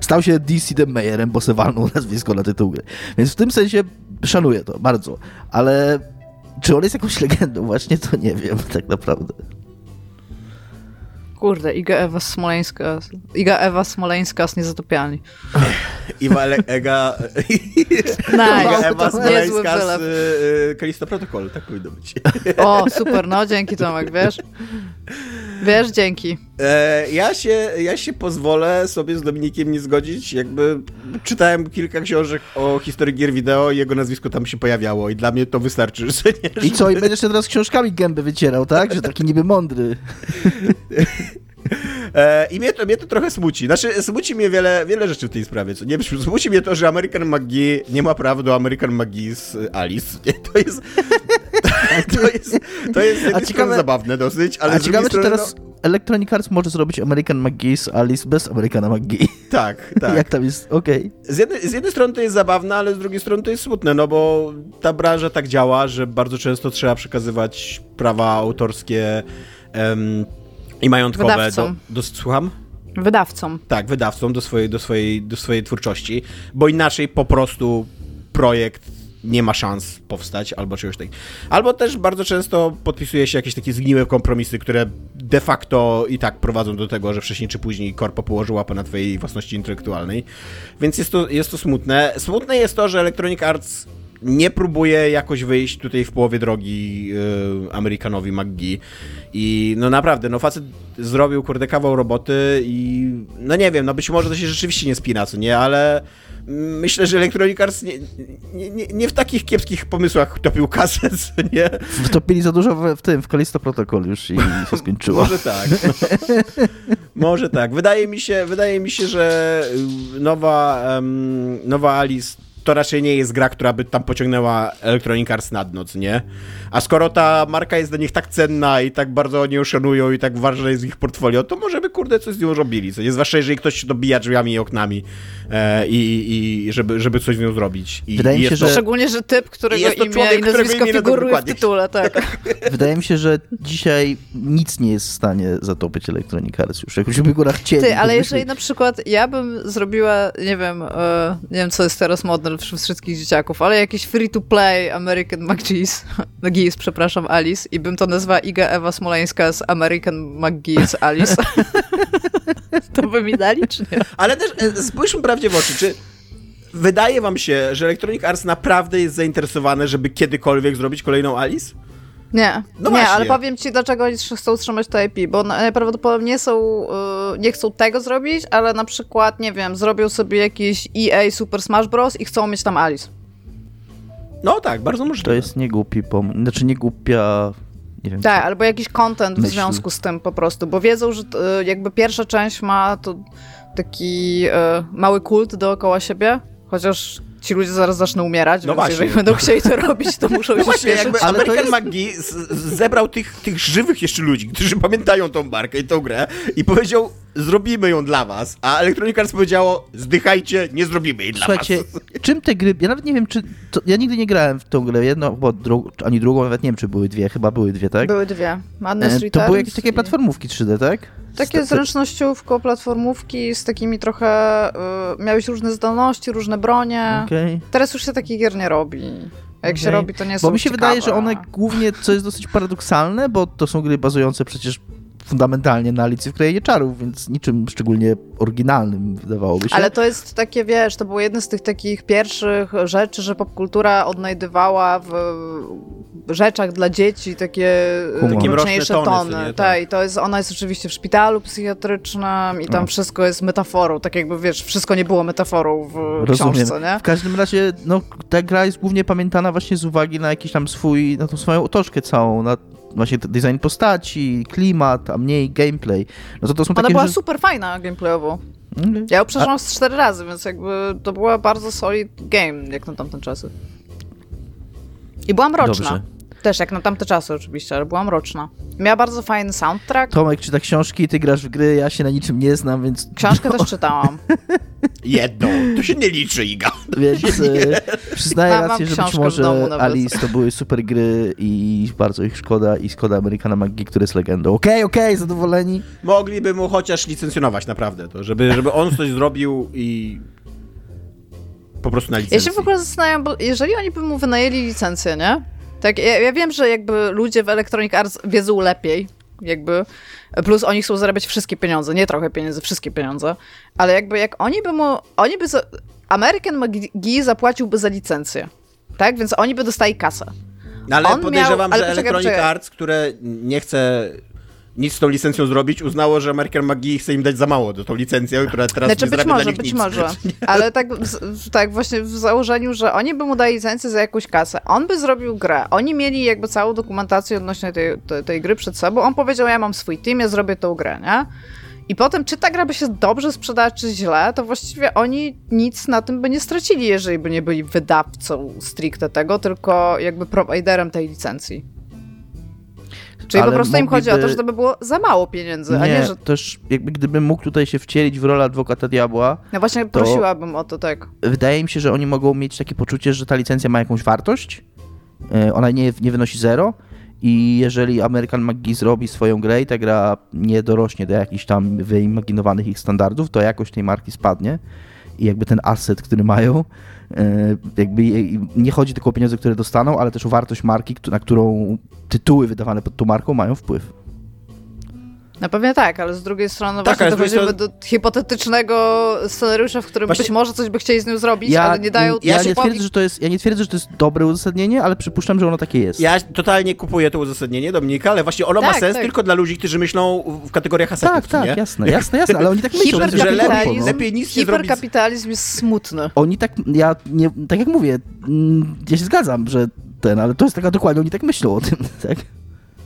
stał się DC The Mayerem, bo se walnął nazwisko na tytuł gry. Więc w tym sensie szanuję to bardzo, ale czy on jest jakąś legendą właśnie, to nie wiem tak naprawdę. Kurde, Iga Ewa Smoleńska. Iga Ewa Smoleńska z Niezatopialni. Iwa Le- Ega... Nice. Iga Ewa Smoleńska z y, y, Kalisto Protocol, tak powinno być. O, super, no dzięki Tomek, wiesz? Wiesz, dzięki. E, ja, się, ja się pozwolę sobie z Dominikiem nie zgodzić. Jakby czytałem kilka książek o historii gier wideo i jego nazwisko tam się pojawiało i dla mnie to wystarczy, że nie, I co, i będziesz teraz książkami gęby wycierał, tak? Że taki niby mądry. E, I mnie to, mnie to trochę smuci. Znaczy, smuci mnie wiele, wiele rzeczy w tej sprawie. Co nie? Smuci mnie to, że American McGee nie ma prawa do American McGee z Alice. Nie? To jest... To jest, to jest jednej ciekawe- strony zabawne dosyć, ale A ciekawe, drugiej czy strony... teraz Electronic Arts może zrobić American McGee z Alice bez Americana McGee. No, tak, tak. Jak tam jest? Okej. Z jednej, z jednej strony to jest zabawne, ale z drugiej strony to jest smutne, no bo ta branża tak działa, że bardzo często trzeba przekazywać prawa autorskie em, i majątkowe do, Wydawcom. do... Słucham? Wydawcom. Tak, wydawcom do swojej, do, swojej, do swojej twórczości, bo inaczej po prostu projekt nie ma szans powstać albo czegoś takiego. Albo też bardzo często podpisuje się jakieś takie zgniłe kompromisy, które de facto i tak prowadzą do tego, że wcześniej czy później korpo położy łapę na twojej własności intelektualnej. Więc jest to, jest to smutne. Smutne jest to, że Electronic Arts nie próbuje jakoś wyjść tutaj w połowie drogi yy, Amerykanowi McGee. I no naprawdę, no facet zrobił kurde kawał roboty i no nie wiem, no być może to się rzeczywiście nie spina, co nie, ale myślę, że Electronic Arts nie, nie, nie, nie w takich kiepskich pomysłach topił kasę, co nie? Wtopili za dużo w, w tym, w Kalisto Protocol już i się skończyło. Może tak. No. Może tak. Wydaje mi się, wydaje mi się, że y, nowa, em, nowa Alice to raczej nie jest gra, która by tam pociągnęła Electronic Arts nad noc, nie? A skoro ta marka jest dla nich tak cenna i tak bardzo oni ją szanują i tak ważne jest ich portfolio, to może by kurde coś z nią robili, co nie? Zwłaszcza jeżeli ktoś się dobija drzwiami i oknami e, i, i żeby, żeby coś z nią zrobić. I, Wydaje i mi się, to- że- Szczególnie, że typ, którego Jest to imię człowiek, i nazwisko imię figuruje w tytule, tak. Wydaje mi się, że dzisiaj nic nie jest w stanie zatopić Electronic Arts już. Jakbyśmy góra chcieli. Ty, ale jeżeli na przykład ja bym zrobiła, nie wiem, e, nie wiem co jest teraz modne wśród wszystkich dzieciaków, ale jakiś free-to-play American McGee's, McGee's, przepraszam, Alice i bym to nazwała Iga Ewa Smoleńska z American McGee's Alice, to by mi dali, czy nie? Ale też e, spójrzmy prawdzie w oczy, czy wydaje wam się, że Electronic Arts naprawdę jest zainteresowane, żeby kiedykolwiek zrobić kolejną Alice? Nie, No nie, ale powiem ci, dlaczego oni chcą utrzymać to IP, bo najprawdopodobniej są, y, nie chcą tego zrobić, ale na przykład, nie wiem, zrobią sobie jakiś EA Super Smash Bros. i chcą mieć tam Alice. No tak, bardzo możliwe. To jest niegłupi pomysł. Znaczy nie głupia... Nie wiem. Tak, albo jakiś content w związku z tym po prostu, bo wiedzą, że y, jakby pierwsza część ma to taki y, mały kult dookoła siebie, chociaż ci ludzie zaraz zaczną umierać, No więc właśnie. jeżeli będą chcieli to robić, to muszą No się właśnie, śpieszyć. jakby American McGee z- z- zebrał tych, tych żywych jeszcze ludzi, którzy pamiętają tą markę i tą grę i powiedział, zrobimy ją dla was, a Electronic Arts powiedziało, zdychajcie, nie zrobimy jej dla Słuchajcie, was. czym te gry... Ja nawet nie wiem, czy... To, ja nigdy nie grałem w tą grę, jedną, bo dru, ani drugą, nawet nie wiem, czy były dwie. Chyba były dwie, tak? Były dwie. Madness E, Returns. to były jakieś takie i- platformówki 3D, tak? Takie Z- zręcznościówko, platformówki z takimi trochę... Y, miałeś różne zdolności, różne bronie. Okej. Teraz już się takich gier nie robi. Jak się Okej. robi, to nie są Bo mi się ciekawe. wydaje, że one głównie, co jest dosyć paradoksalne, bo to są gry bazujące przecież fundamentalnie na Alicji w Krainie Czarów, więc niczym szczególnie oryginalnym wydawałoby się. Ale to jest takie, wiesz, to było jedno z tych takich pierwszych rzeczy, że popkultura odnajdywała w rzeczach dla dzieci takie mroczne mroczniejsze tony, tony. co nie? Tak, Tak. i to jest, ona jest oczywiście w szpitalu psychiatrycznym i tam No. wszystko jest metaforą, tak jakby, wiesz, wszystko nie było metaforą w książce, nie? W każdym razie, no, ta gra jest głównie pamiętana właśnie z uwagi na jakiś tam swój, na tą swoją otoczkę całą, na właśnie design postaci, klimat, a mniej gameplay, no to to są Ona takie była że... super fajna gameplayowo. Mm, Ja ją przeszłam z cztery razy, więc jakby to była bardzo solid game, jak na tamte czasy. I była mroczna. Dobrze. Też jak na tamte czasy oczywiście, ale była mroczna. Miała bardzo fajny soundtrack. Tomek czyta książki, ty grasz w gry, ja się na niczym nie znam, więc... Książkę też czytałam. Jedną. To się nie liczy, Iga. Więc przyznaję Mam- rację, że być może domu. Alice to były super gry i bardzo ich szkoda i szkoda Amerykana McGee, który jest legendą. Okej, okej, zadowoleni? Mogliby mu chociaż licencjonować naprawdę to, żeby, żeby on coś zrobił i po prostu na Ja licencji. się w ogóle zastanawiam, bo jeżeli oni by mu wynajęli licencję, nie? Tak, ja, ja wiem, że jakby ludzie w Electronic Arts wiedzą lepiej, jakby, plus oni chcą zarabiać wszystkie pieniądze, nie trochę pieniędzy, wszystkie pieniądze, ale jakby jak oni by mu, oni by, za, American McGee zapłaciłby za licencję, tak? Więc oni by dostali kasę. No, ale on podejrzewam, miał- ale że poczekaj, Electronic poczekaj. Arts, które nie chce nic z tą licencją zrobić, uznało, że American McGee chce im dać za mało do tą licencję, która teraz Znaczy nie być może, być nic. może. Ale tak, w- tak właśnie w założeniu, że oni by mu dali licencję za jakąś kasę. On by zrobił grę. Oni mieli jakby całą dokumentację odnośnie tej, tej, tej gry przed sobą. On powiedział, ja mam swój team, ja zrobię tą grę, nie? I potem, czy ta gra by się dobrze sprzedała, czy źle, to właściwie oni nic na tym by nie stracili, jeżeli by nie byli wydawcą stricte tego, tylko jakby prowajderem tej licencji. Czyli po prostu im chodzi o to, że to by było za mało pieniędzy, a Nie, nie, że... też jakby gdybym mógł tutaj się wcielić w rolę adwokata diabła, No właśnie prosiłabym o to, tak. wydaje mi się, że oni mogą mieć takie poczucie, że ta licencja ma jakąś wartość, e, ona nie, nie wynosi zero i jeżeli American McGee zrobi swoją grę i ta gra nie dorośnie do jakichś tam wyimaginowanych ich standardów, to jakość tej marki spadnie i jakby ten asset, który mają, e, jakby nie chodzi tylko o pieniądze, które dostaną, ale też o wartość marki, na którą tytuły wydawane pod tą marką mają wpływ. Na pewno tak, ale z drugiej strony Tak, właśnie dochodzimy do hipotetycznego scenariusza, w którym Właśnie- być może coś by chcieli z nim zrobić, ale nie dają... ja, ja nie powiem- twierdzę, że to jest, ja nie twierdzę, że to jest dobre uzasadnienie, ale przypuszczam, że ono takie jest. Ja totalnie kupuję to uzasadnienie Dominika, ale właśnie ono ma Tak, sens tak. tylko dla ludzi, którzy myślą w kategoriach asetów, tak, tak, nie? jasne, jasne, jasne, ale oni tak myślą. że że Hiperkapitalizm, lepiej nic nie zrobić z- hiperkapitalizm jest smutny. Oni tak, ja nie, tak jak mówię, mm, ja się zgadzam, że ten, ale to jest taka dokładnie, oni tak myślą o tym, tak?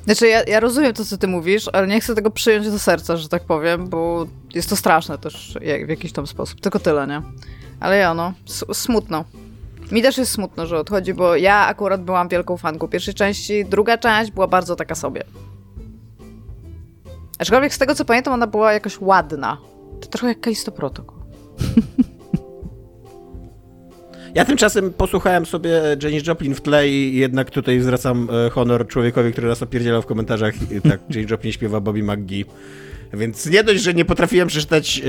Znaczy, ja, ja rozumiem to, co ty mówisz, ale nie chcę tego przyjąć do serca, że tak powiem, bo jest to straszne też jak, w jakiś tam sposób. Tylko tyle, nie? Ale ja, no, smutno. Mi też jest smutno, że odchodzi, bo ja akurat byłam wielką fanką pierwszej części, druga część była bardzo taka sobie. Aczkolwiek z tego, co pamiętam, ona była jakoś ładna. To trochę jak Kalisto Protocol. Ja tymczasem posłuchałem sobie Janis Joplin w tle i jednak tutaj zwracam e, honor człowiekowi, który nas opierdzielał w komentarzach. Tak, Janis Joplin śpiewa Bobby McGee. Więc nie dość, że nie potrafiłem przeczytać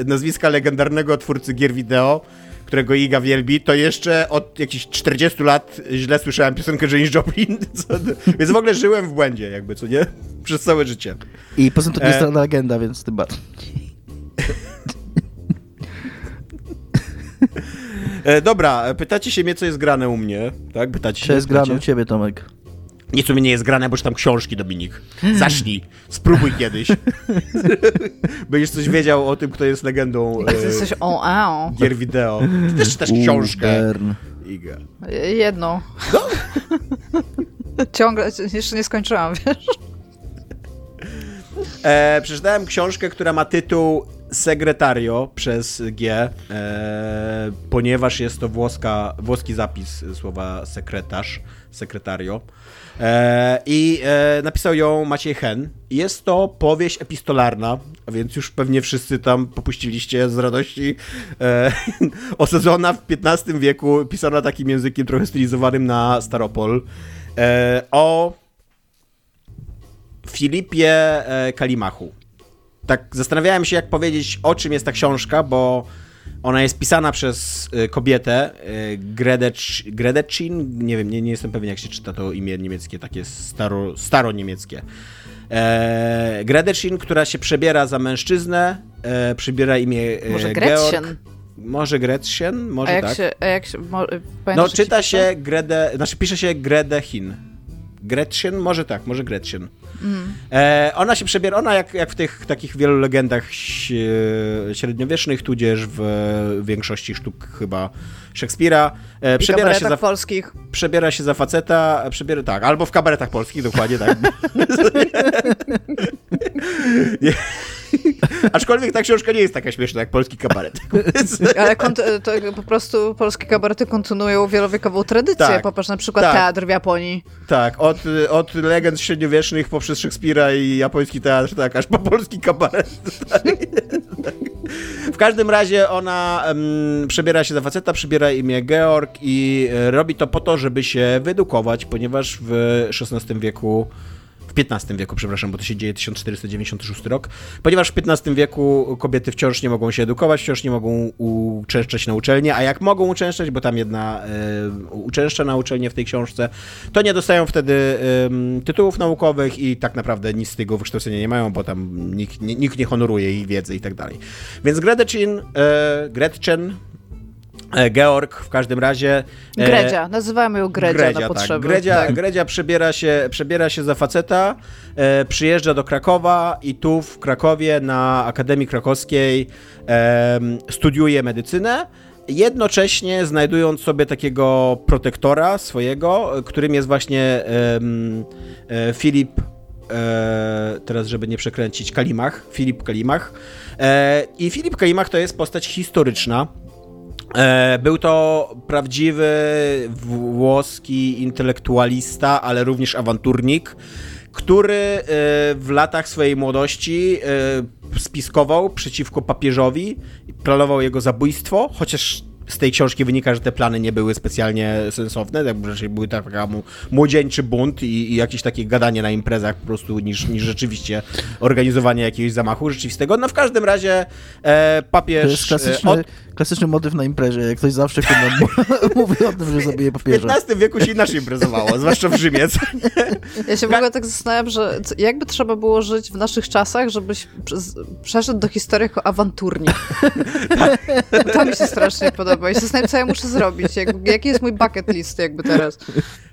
e, nazwiska legendarnego twórcy gier wideo, którego Iga wielbi, to jeszcze od jakichś 40 lat źle słyszałem piosenkę Janis Joplin, co, więc w ogóle żyłem w błędzie jakby, co nie? Przez całe życie. I poza tym to nie jest E. legenda, więc tym bardziej. E, dobra, pytacie się mnie, co jest grane u mnie, tak? Pytacie się, Co jest pytacie? grane u ciebie, Tomek? Nic u mnie nie jest grane, bo czytam książki, Dominik. Zacznij, spróbuj kiedyś. Będziesz coś wiedział o tym, kto jest legendą e, jesteś o, a, gier wideo. Ty też czytasz książkę. Iga. Jedną. Ciągle, jeszcze nie skończyłam, wiesz? E, przeczytałem książkę, która ma tytuł Segretario przez G, e, ponieważ jest to włoska, włoski zapis słowa sekretarz, sekretario. E, I e, napisał ją Maciej Hen. Jest to powieść epistolarna, więc już pewnie wszyscy tam popuściliście z radości. E, osadzona w XV wieku, pisana takim językiem trochę stylizowanym na Staropol. E, o Filipie e, Kalimachu. Tak zastanawiałem się, jak powiedzieć, o czym jest ta książka, bo ona jest pisana przez e, kobietę, e, Gredecz, Gredecin, nie wiem, nie, nie jestem pewien, jak się czyta to imię niemieckie, takie staro, staroniemieckie. E, Gredecin, która się przebiera za mężczyznę, e, przybiera imię e, Może Georg. Gretchen? Może Gretchen, A może jak tak. się, a jak się, mo, No, czyta pisze? się Grede, znaczy pisze się Gredechin. Gretchen? Może tak, może Gretchen. E, ona się przebiera, ona jak, jak w tych takich wielu legendach ś- średniowiecznych, tudzież w większości sztuk chyba Szekspira, e, przebiera się, za, polskich. przebiera się za faceta, przebiera, tak, albo w kabaretach polskich, dokładnie tak. Aczkolwiek ta książka nie jest taka śmieszna jak polski kabaret. Ale po prostu polskie kabarety kontynuują wielowiekową tradycję. Tak. Popatrz na przykład Tak. teatr w Japonii. Tak, od, od legend średniowiecznych poprzez Szekspira i japoński teatr, tak, aż po polski kabaret. Tak. W każdym razie ona przebiera się za faceta, przybiera imię Georg i e, robi to po to, żeby się wyedukować, ponieważ w XVI wieku w XV wieku, przepraszam, bo to się dzieje 1496 rok, ponieważ w XV wieku kobiety wciąż nie mogą się edukować, wciąż nie mogą uczęszczać na uczelnię, a jak mogą uczęszczać, bo tam jedna e, uczęszcza na uczelnię w tej książce, to nie dostają wtedy em, tytułów naukowych i tak naprawdę nic z tego wykształcenia nie mają, bo tam nikt, nikt nie honoruje ich wiedzy i tak dalej. Więc Gretchen, e, Gretchen Georg w każdym razie. e, Gredzia. Nazywamy ją Gredzia, na tak. potrzeby. Gredzia, Tak. Gredzia przebiera, się, przebiera się za faceta, e, przyjeżdża do Krakowa i tu w Krakowie na Akademii Krakowskiej em, studiuje medycynę. Jednocześnie znajdując sobie takiego protektora swojego, e, którym jest właśnie e, Filip e, teraz żeby nie przekręcić, Kalimach, Filip Kalimach. E, I Filip Kalimach to jest postać historyczna. E, Był to prawdziwy włoski intelektualista, ale również awanturnik, który e, w latach swojej młodości e, spiskował przeciwko papieżowi, planował jego zabójstwo, chociaż z tej książki wynika, że te plany nie były specjalnie sensowne, jakby raczej były taka mu- młodzieńczy bunt i, i jakieś takie gadanie na imprezach po prostu niż, niż rzeczywiście organizowanie jakiegoś zamachu rzeczywistego. No w każdym razie e, papież... To jest klasyczny, od- klasyczny motyw na imprezie, jak ktoś zawsze mówi o tym, że zabije W papieża. XV wieku się inaczej imprezowało, zwłaszcza w Rzymie. Ja się w ogóle tak zastanawiam, że jakby trzeba było żyć w naszych czasach, żebyś przez- przeszedł do historii jako awanturnik. to mi się strasznie podoba i się zastanawiam, co ja muszę zrobić. Jak, jaki jest mój bucket list jakby teraz.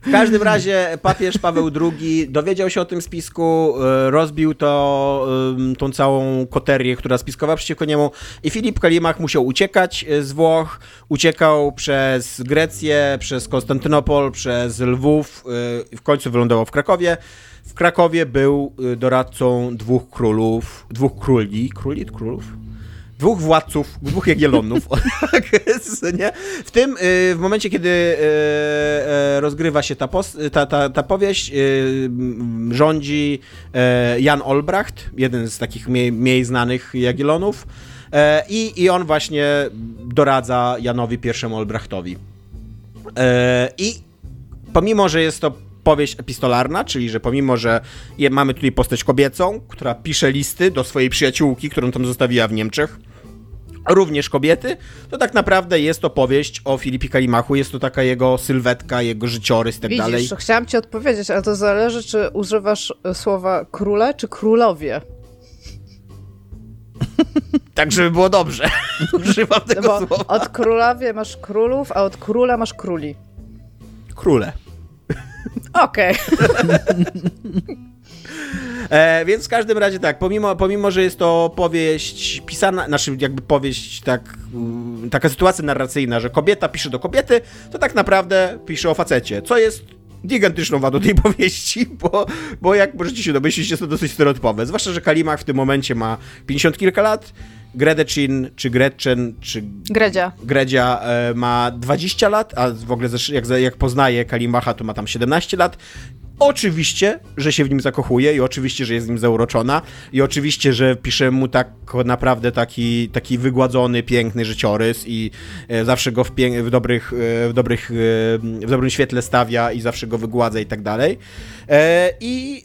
W każdym razie papież Paweł II dowiedział się o tym spisku, e, rozbił to, em, tą całą koterię, która spiskowała przeciwko niemu i Filip Kalimach musiał uciekać e, z Włoch, uciekał przez Grecję, przez Konstantynopol, przez Lwów, e, w końcu wylądował w Krakowie. W Krakowie był e, doradcą dwóch królów, dwóch króli, króli, królów? dwóch władców, dwóch jagiellonów. Tak nie? W tym, w momencie, kiedy rozgrywa się ta, ta, ta, ta powieść, rządzi Jan Olbracht, jeden z takich mniej, mniej znanych jagiellonów. E, I, I on właśnie doradza Janowi I Olbrachtowi. E, I pomimo, że jest to powieść epistolarna, czyli że pomimo, że mamy tutaj postać kobiecą, która pisze listy do swojej przyjaciółki, którą tam zostawiła w Niemczech, również kobiety, to tak naprawdę jest to powieść o Filipie Kalimachu, jest to taka jego sylwetka, jego życiorys i tak Widzisz, dalej. chciałam ci odpowiedzieć, ale to zależy, czy używasz e, słowa króle, czy królowie. Tak, żeby było dobrze. Używam tego bo słowa. od królowie masz królów, a od króla masz króli. Króle. Okej. E, więc w każdym razie tak, pomimo, pomimo, że jest to powieść pisana, znaczy jakby powieść tak, mm, taka sytuacja narracyjna, że kobieta pisze do kobiety, to tak naprawdę pisze o facecie, co jest gigantyczną wadą tej powieści, bo, bo jak możecie się domyślić, jest to dosyć stereotypowe, zwłaszcza, że Kalimach w tym momencie ma 50 kilka lat, Gredecin, czy Gretchen, czy Gredzia. Gredzia e, ma 20 lat, a w ogóle jak, jak poznaje Kalimacha, to ma tam 17 lat. Oczywiście, że się w nim zakochuje i oczywiście, że jest nim zauroczona i oczywiście, że pisze mu tak naprawdę taki, taki wygładzony, piękny życiorys i e, zawsze go w, w, dobrych, e, w, dobrych, e, w dobrym świetle stawia i zawsze go wygładza i tak dalej. I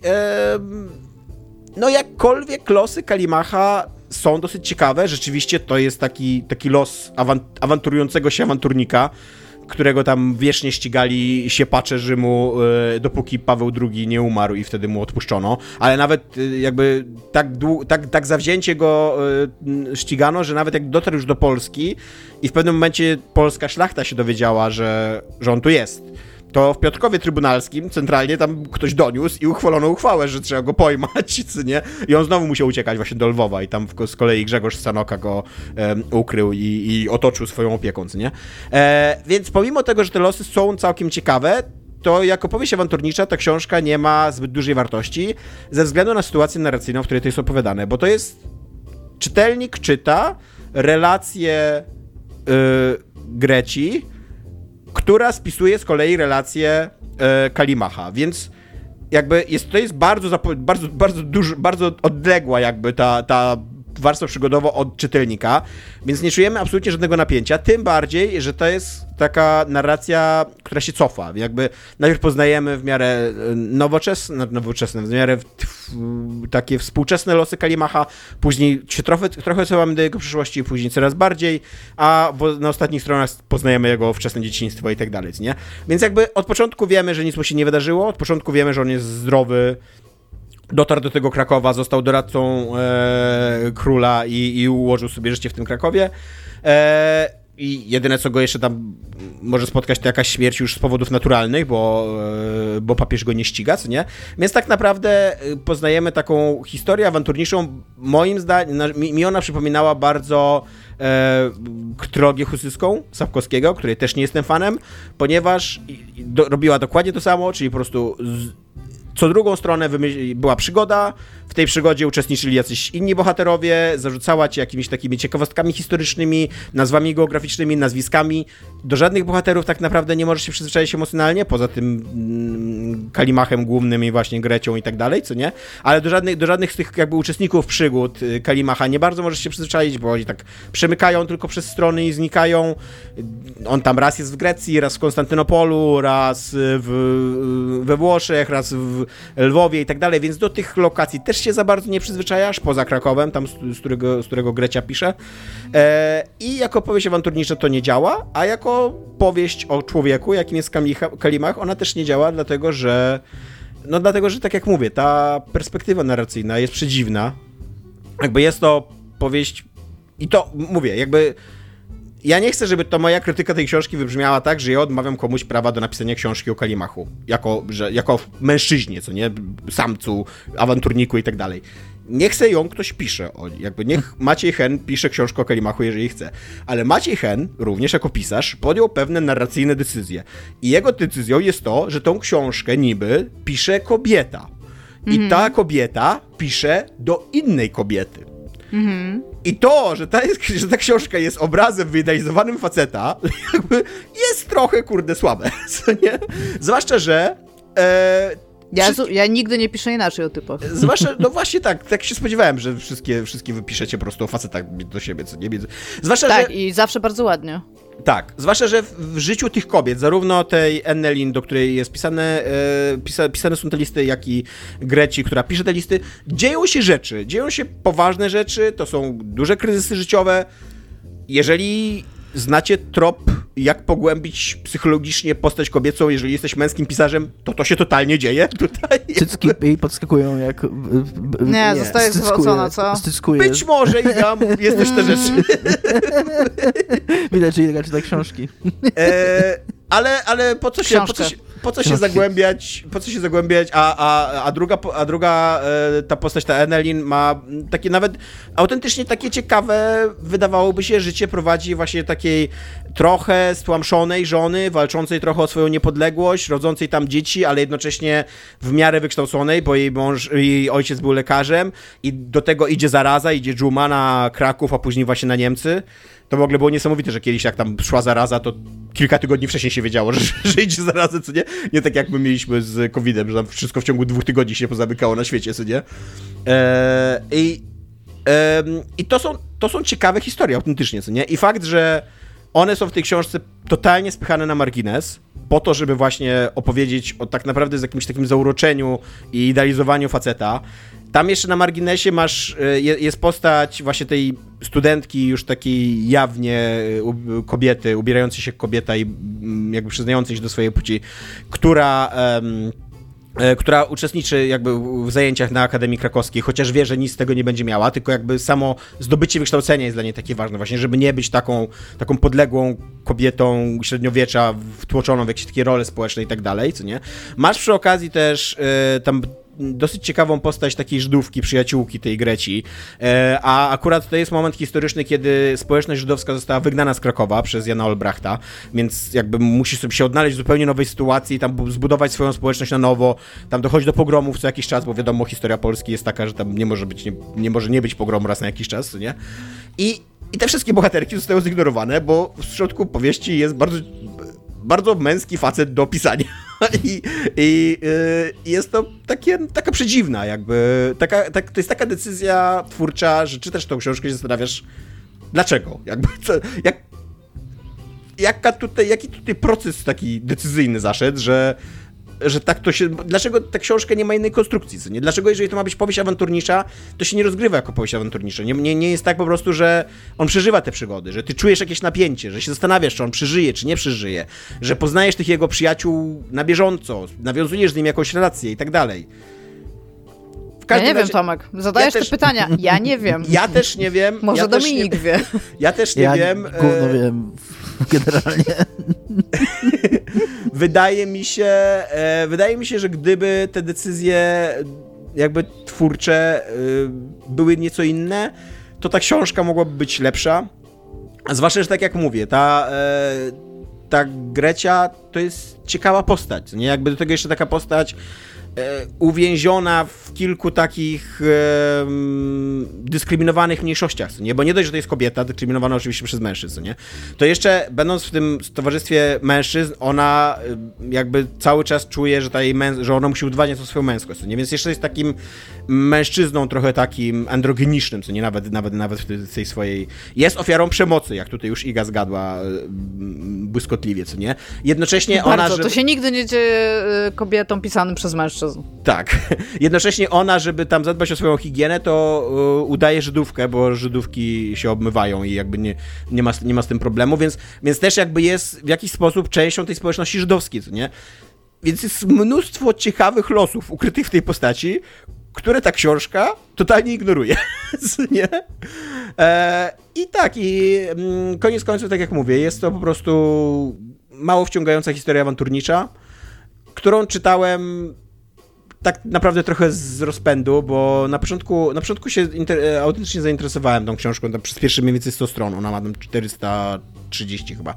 no jakkolwiek losy Kalimacha są dosyć ciekawe, rzeczywiście to jest taki, taki los awan- awanturującego się awanturnika, którego tam wiecznie ścigali siepacze Rzymu, e, dopóki Paweł II nie umarł i wtedy mu odpuszczono, ale nawet e, jakby tak, tak, tak zawzięcie go e, ścigano, że nawet jak dotarł już do Polski i w pewnym momencie polska szlachta się dowiedziała, że, że on tu jest, to w Piotrkowie Trybunalskim centralnie tam ktoś doniósł i uchwalono uchwałę, że trzeba go pojmać, co nie? I on znowu musiał uciekać właśnie do Lwowa i tam z kolei Grzegorz Sanoka go ukrył i, i, otoczył swoją opieką, co nie? E, więc pomimo tego, że te losy są całkiem ciekawe, to jako powieść awanturnicza ta książka nie ma zbyt dużej wartości ze względu na sytuację narracyjną, w której to jest opowiadane, bo to jest czytelnik czyta relacje yy, Greci, która spisuje z kolei relacje yy, Kalimacha, więc jakby jest, to jest bardzo, bardzo, bardzo, dużo, bardzo odległa jakby ta, ta warstwa przygodowa od czytelnika, więc nie czujemy absolutnie żadnego napięcia, tym bardziej, że to jest taka narracja, która się cofa. Jakby najpierw poznajemy w miarę e, nowoczesne, nowoczesne w miarę w, w, takie współczesne losy Kalimacha, później się trochę, trochę cofamy do jego przyszłości, później coraz bardziej, a na ostatnich stronach poznajemy jego wczesne dzieciństwo i tak dalej, nie? Więc jakby od początku wiemy, że nic mu się nie wydarzyło, od początku wiemy, że on jest zdrowy, dotarł do tego Krakowa, został doradcą e, króla i, i, ułożył sobie życie w tym Krakowie. E, i jedyne, co go jeszcze tam może spotkać, to jakaś śmierć już z powodów naturalnych, bo, e, bo papież go nie ściga, co nie? Więc tak naprawdę e, poznajemy taką historię awanturniczą. Moim zdaniem, mi ona przypominała bardzo e, trylogię husyską Sapkowskiego, której też nie jestem fanem, ponieważ do, robiła dokładnie to samo, czyli po prostu z, co drugą stronę była przygoda, w tej przygodzie uczestniczyli jacyś inni bohaterowie, zarzucała ci jakimiś takimi ciekawostkami historycznymi, nazwami geograficznymi, nazwiskami. Do żadnych bohaterów tak naprawdę nie możesz się przyzwyczaić emocjonalnie, poza tym mm, Kalimachem głównym i właśnie Grecią i tak dalej, co nie? Ale do żadnych, do żadnych z tych jakby uczestników przygód y, Kalimacha nie bardzo możesz się przyzwyczaić, bo oni tak przemykają tylko przez strony i znikają. On tam raz jest w Grecji, raz w Konstantynopolu, raz w, we Włoszech, raz w Lwowie i tak dalej, więc do tych lokacji też się za bardzo nie przyzwyczajasz, poza Krakowem, tam z, którego, z którego Grecia pisze. E, I jako powieść awanturnicza to nie działa, a jako powieść o człowieku, jakim jest Kalimach, ona też nie działa, dlatego że no dlatego, że tak jak mówię, ta perspektywa narracyjna jest przedziwna. Jakby jest to powieść i to mówię, jakby ja nie chcę, żeby to moja krytyka tej książki wybrzmiała tak, że ja odmawiam komuś prawa do napisania książki o Kalimachu. Jako, że, jako mężczyźnie, co nie? Samcu, awanturniku i tak dalej. Nie chcę ją ktoś pisze. O, jakby niech Maciej Hen pisze książkę o Kalimachu, jeżeli chce. Ale Maciej Hen, również jako pisarz, podjął pewne narracyjne decyzje. I jego decyzją jest to, że tą książkę niby pisze kobieta. I mhm. ta kobieta pisze do innej kobiety. Mhm. I to, że ta, że ta książka jest obrazem wyidealizowanym faceta, jakby jest trochę, kurde, słabe, co nie? Zwłaszcza, że e, ja, ja, nigdy nie piszę inaczej o typach. Zwłaszcza, no właśnie tak, tak się spodziewałem, że wszystkie, wszystkie wypiszecie po prostu o facetach do siebie, co nie? Zwłaszcza, tak, że... i zawsze bardzo ładnie. Tak, zwłaszcza, że w, życiu tych kobiet, zarówno tej Ennelin, do której jest pisane, e, pisa, pisane są te listy, jak i Greci, która pisze te listy, dzieją się rzeczy, dzieją się poważne rzeczy, to są duże kryzysy życiowe. Jeżeli znacie trop, jak pogłębić psychologicznie postać kobiecą, jeżeli jesteś męskim pisarzem, to to się totalnie dzieje tutaj. Cycki jej podskakują jak... Nie, nie zostaje zwrócona, co? Być może i tam jest też te rzeczy. Widać, że Ilga czyta książki. E, ale, ale po co się... Po co się po co się zagłębiać, po co się zagłębiać, a, a, a druga, a druga e, ta postać, ta Enelin ma takie nawet autentycznie takie ciekawe, wydawałoby się, życie prowadzi właśnie takiej trochę stłamszonej żony, walczącej trochę o swoją niepodległość, rodzącej tam dzieci, ale jednocześnie w miarę wykształconej, bo jej mąż, jej ojciec był lekarzem i do tego idzie zaraza, idzie dżuma na Kraków, a później właśnie na Niemcy. To w ogóle było niesamowite, że kiedyś jak tam szła zaraza, to kilka tygodni wcześniej się wiedziało, że, że idzie zarazę, co nie? Nie tak jak my mieliśmy z COVID-em, że tam wszystko w ciągu dwóch tygodni się pozamykało na świecie, co nie? Eee, I, i to, są, to są ciekawe historie, autentycznie, co nie? I fakt, że one są w tej książce totalnie spychane na margines, po to, żeby właśnie opowiedzieć o tak naprawdę z jakimś takim zauroczeniu i idealizowaniu faceta. Tam jeszcze na marginesie masz, e, jest postać właśnie tej studentki już takiej jawnie e, kobiety, ubierającej się kobieta i mm, jakby przyznającej się do swojej płci, która... Um, która uczestniczy jakby w zajęciach na Akademii Krakowskiej, chociaż wie, że nic z tego nie będzie miała, tylko jakby samo zdobycie wykształcenia jest dla niej takie ważne, właśnie, żeby nie być taką, taką podległą kobietą średniowiecza, wtłoczoną w jakieś takie role społeczne i tak dalej, co nie? Masz przy okazji też e, tam dosyć ciekawą postać takiej Żydówki, przyjaciółki tej Greci, e, a akurat to jest moment historyczny, kiedy społeczność żydowska została wygnana z Krakowa przez Jana Olbrachta, więc jakby musi sobie się odnaleźć w zupełnie nowej sytuacji, tam zbudować swoją społeczność na nowo, tam dochodzi do pogromów co jakiś czas, bo wiadomo, historia Polski jest taka, że tam nie może być, nie, nie może nie być pogromu raz na jakiś czas, nie? I, I te wszystkie bohaterki zostały zignorowane, bo w środku powieści jest bardzo bardzo męski facet do pisania. I, i y, jest to takie, taka przedziwna, jakby. Taka, tak, to jest taka decyzja twórcza, że czytasz tą książkę i się zastanawiasz, dlaczego? Jakby, co, jak, jaka tutaj, jaki tutaj proces taki decyzyjny zaszedł, że że tak to się. Dlaczego ta książka nie ma innej konstrukcji? Co nie? Dlaczego, jeżeli to ma być powieść awanturnicza, to się nie rozgrywa jako powieść awanturnicza? Nie, nie, nie jest tak po prostu, że on przeżywa te przygody, że ty czujesz jakieś napięcie, że się zastanawiasz, czy on przeżyje, czy nie przeżyje, że poznajesz tych jego przyjaciół na bieżąco, nawiązujesz z nim jakąś relację i tak dalej. ja nie razie... wiem, Tomek. Zadajesz ja te też... pytania. Ja nie wiem. Ja też nie wiem. Może ja Dominik nie... wie. Ja też nie ja wiem. Gówno e... wiem. Generalnie. wydaje mi się, e, wydaje mi się, że gdyby te decyzje jakby twórcze e, były nieco inne, to ta książka mogłaby być lepsza. Zwłaszcza, że tak jak mówię, ta, e, ta Grecia to jest ciekawa postać, nie? Jakby do tego jeszcze taka postać uwięziona w kilku takich e, dyskryminowanych mniejszościach, nie? Bo nie dość, że to jest kobieta, dyskryminowana oczywiście przez mężczyzn, nie? To jeszcze, będąc w tym towarzystwie mężczyzn, ona e, jakby cały czas czuje, że ta męs- że ona musi udowodnić swoją męskość, nie? Więc jeszcze jest takim mężczyzną trochę takim androgenicznym, co nie? Nawet, nawet, nawet w tej swojej... Jest ofiarą przemocy, jak tutaj już Iga zgadła błyskotliwie, co nie? Jednocześnie Bardzo, ona... Że... to się nigdy nie dzieje kobietom pisanym przez mężczyzn mężczyzn. Tak. Jednocześnie ona, żeby tam zadbać o swoją higienę, to uh, udaje Żydówkę, bo Żydówki się obmywają i jakby nie, nie, ma, nie ma z tym problemu, więc, więc też jakby jest w jakiś sposób częścią tej społeczności żydowskiej, co nie? Więc jest mnóstwo ciekawych losów ukrytych w tej postaci, które ta książka totalnie ignoruje. nie? E, I tak, i mm, koniec końców, tak jak mówię, jest to po prostu mało wciągająca historia awanturnicza, którą czytałem tak naprawdę trochę z rozpędu, bo na początku, na początku się inter, e, autentycznie zainteresowałem tą książką, tam przez pierwsze mniej więcej 100 stron, ona ma tam 430 chyba.